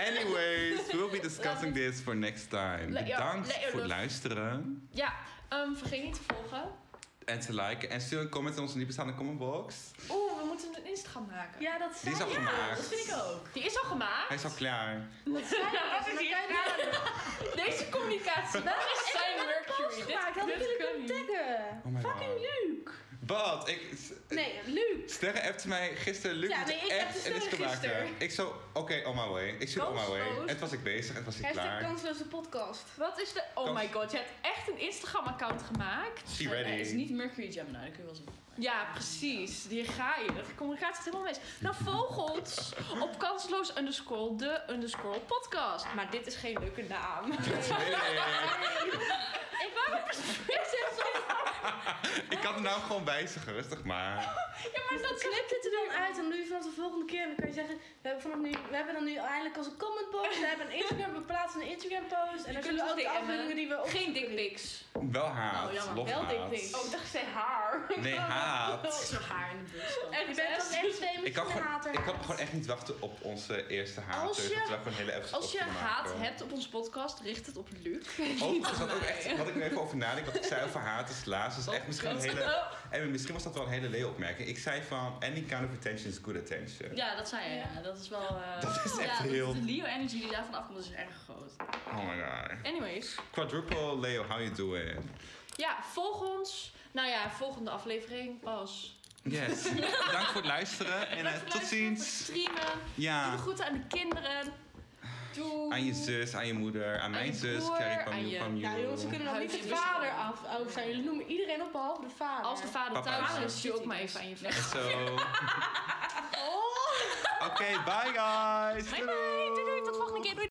Anyways, we'll be discussing this for next time. Bedankt voor het luisteren. Ja, ehm, vergeet niet te volgen. En te liken. En stuur een comment in onze niet bestaande commentbox. Oeh, we moeten een Instagram maken. Ja, dat Die is al gemaakt. Dat vind ik ook. Die is al gemaakt. Hij is al klaar. Dat. Wat is hier kan je gaande? Deze communicatie. Dat is zijn Mercury. gemaakt. Dit jullie kan kunnen niet. taggen? Oh my Fucking god. Luc. Wat? Ik... Nee, Luc. Sterren appte mij gisteren. Luc Ja, nee, ik echt Instagram Sterren maken. gisteren. Ik zo, oké, on my way. Ik zit on my way. En toen was ik bezig en toen was ik Hashtag klaar. kansloze podcast. Wat is de... Oh Kans- my god, je hebt echt een Instagram-account gemaakt. She ready. het is niet Mercury Gemini, dat kun je wel zien. Ja, precies. Hier ga je. De communicatie is helemaal mis. Nou, volg ons op kansloos underscore de underscore podcast. Maar dit is geen leuke naam. Nee, Ik wou ik kan de naam gewoon wijzigen, rustig maar. Ja, maar dat Knip dit er dan uit en doe je vanaf de volgende keer. Dan kan je zeggen, we hebben, vanaf nu, we hebben dan nu eindelijk als een commentbox. We hebben een Instagram, we plaatsen een Instagram post. En dan zullen we ook de afbeeldingen die we op... Geen dickpics. Wel haat. Oh, jammer. Wel haat. dikpics. Oh, ik dacht, ze haar. Nee, haat. Zo haar in de bus. En Je bent dan echt famous Ik kan, gewoon, hater. ik kan gewoon echt niet wachten op onze eerste haat. Als je- dat we hele episode Als je haat maken. hebt op onze podcast, richt het op Luc. Overigens, wat, ook echt, wat ik er even over nadenk, wat ik zei over haat is laatst, is echt misschien een hele... En misschien was dat wel een hele leeuwopmerking. Ik zei van, any kind of attention is good attention. Ja, dat zei je. Ja. Dat is wel... eh, Dat is echt ja, dat- heel- De Leo-energy die daarvan afkomt is erg groot. Oh my god. Anyways. Quadruple Leo, how you doing? Ja, volg ons. Nou ja, volgende aflevering pas. Yes. Bedankt voor het luisteren en eh, tot luisteren, ziens. streamen. Doe Ja, de groeten aan de kinderen. Doe. aan je zus, aan je moeder, aan mijn je zus, broer, Carrie aan Pam je- Pam Ja jongens, we kunnen nog niet de vader af over zijn. Jullie noemen iedereen op behalve de vader. Als de vader Papa thuis is je ook maar even aan je vader. zo. Oké, bye guys. Bye bye. Doei doei. Tot volgende keer. Doei.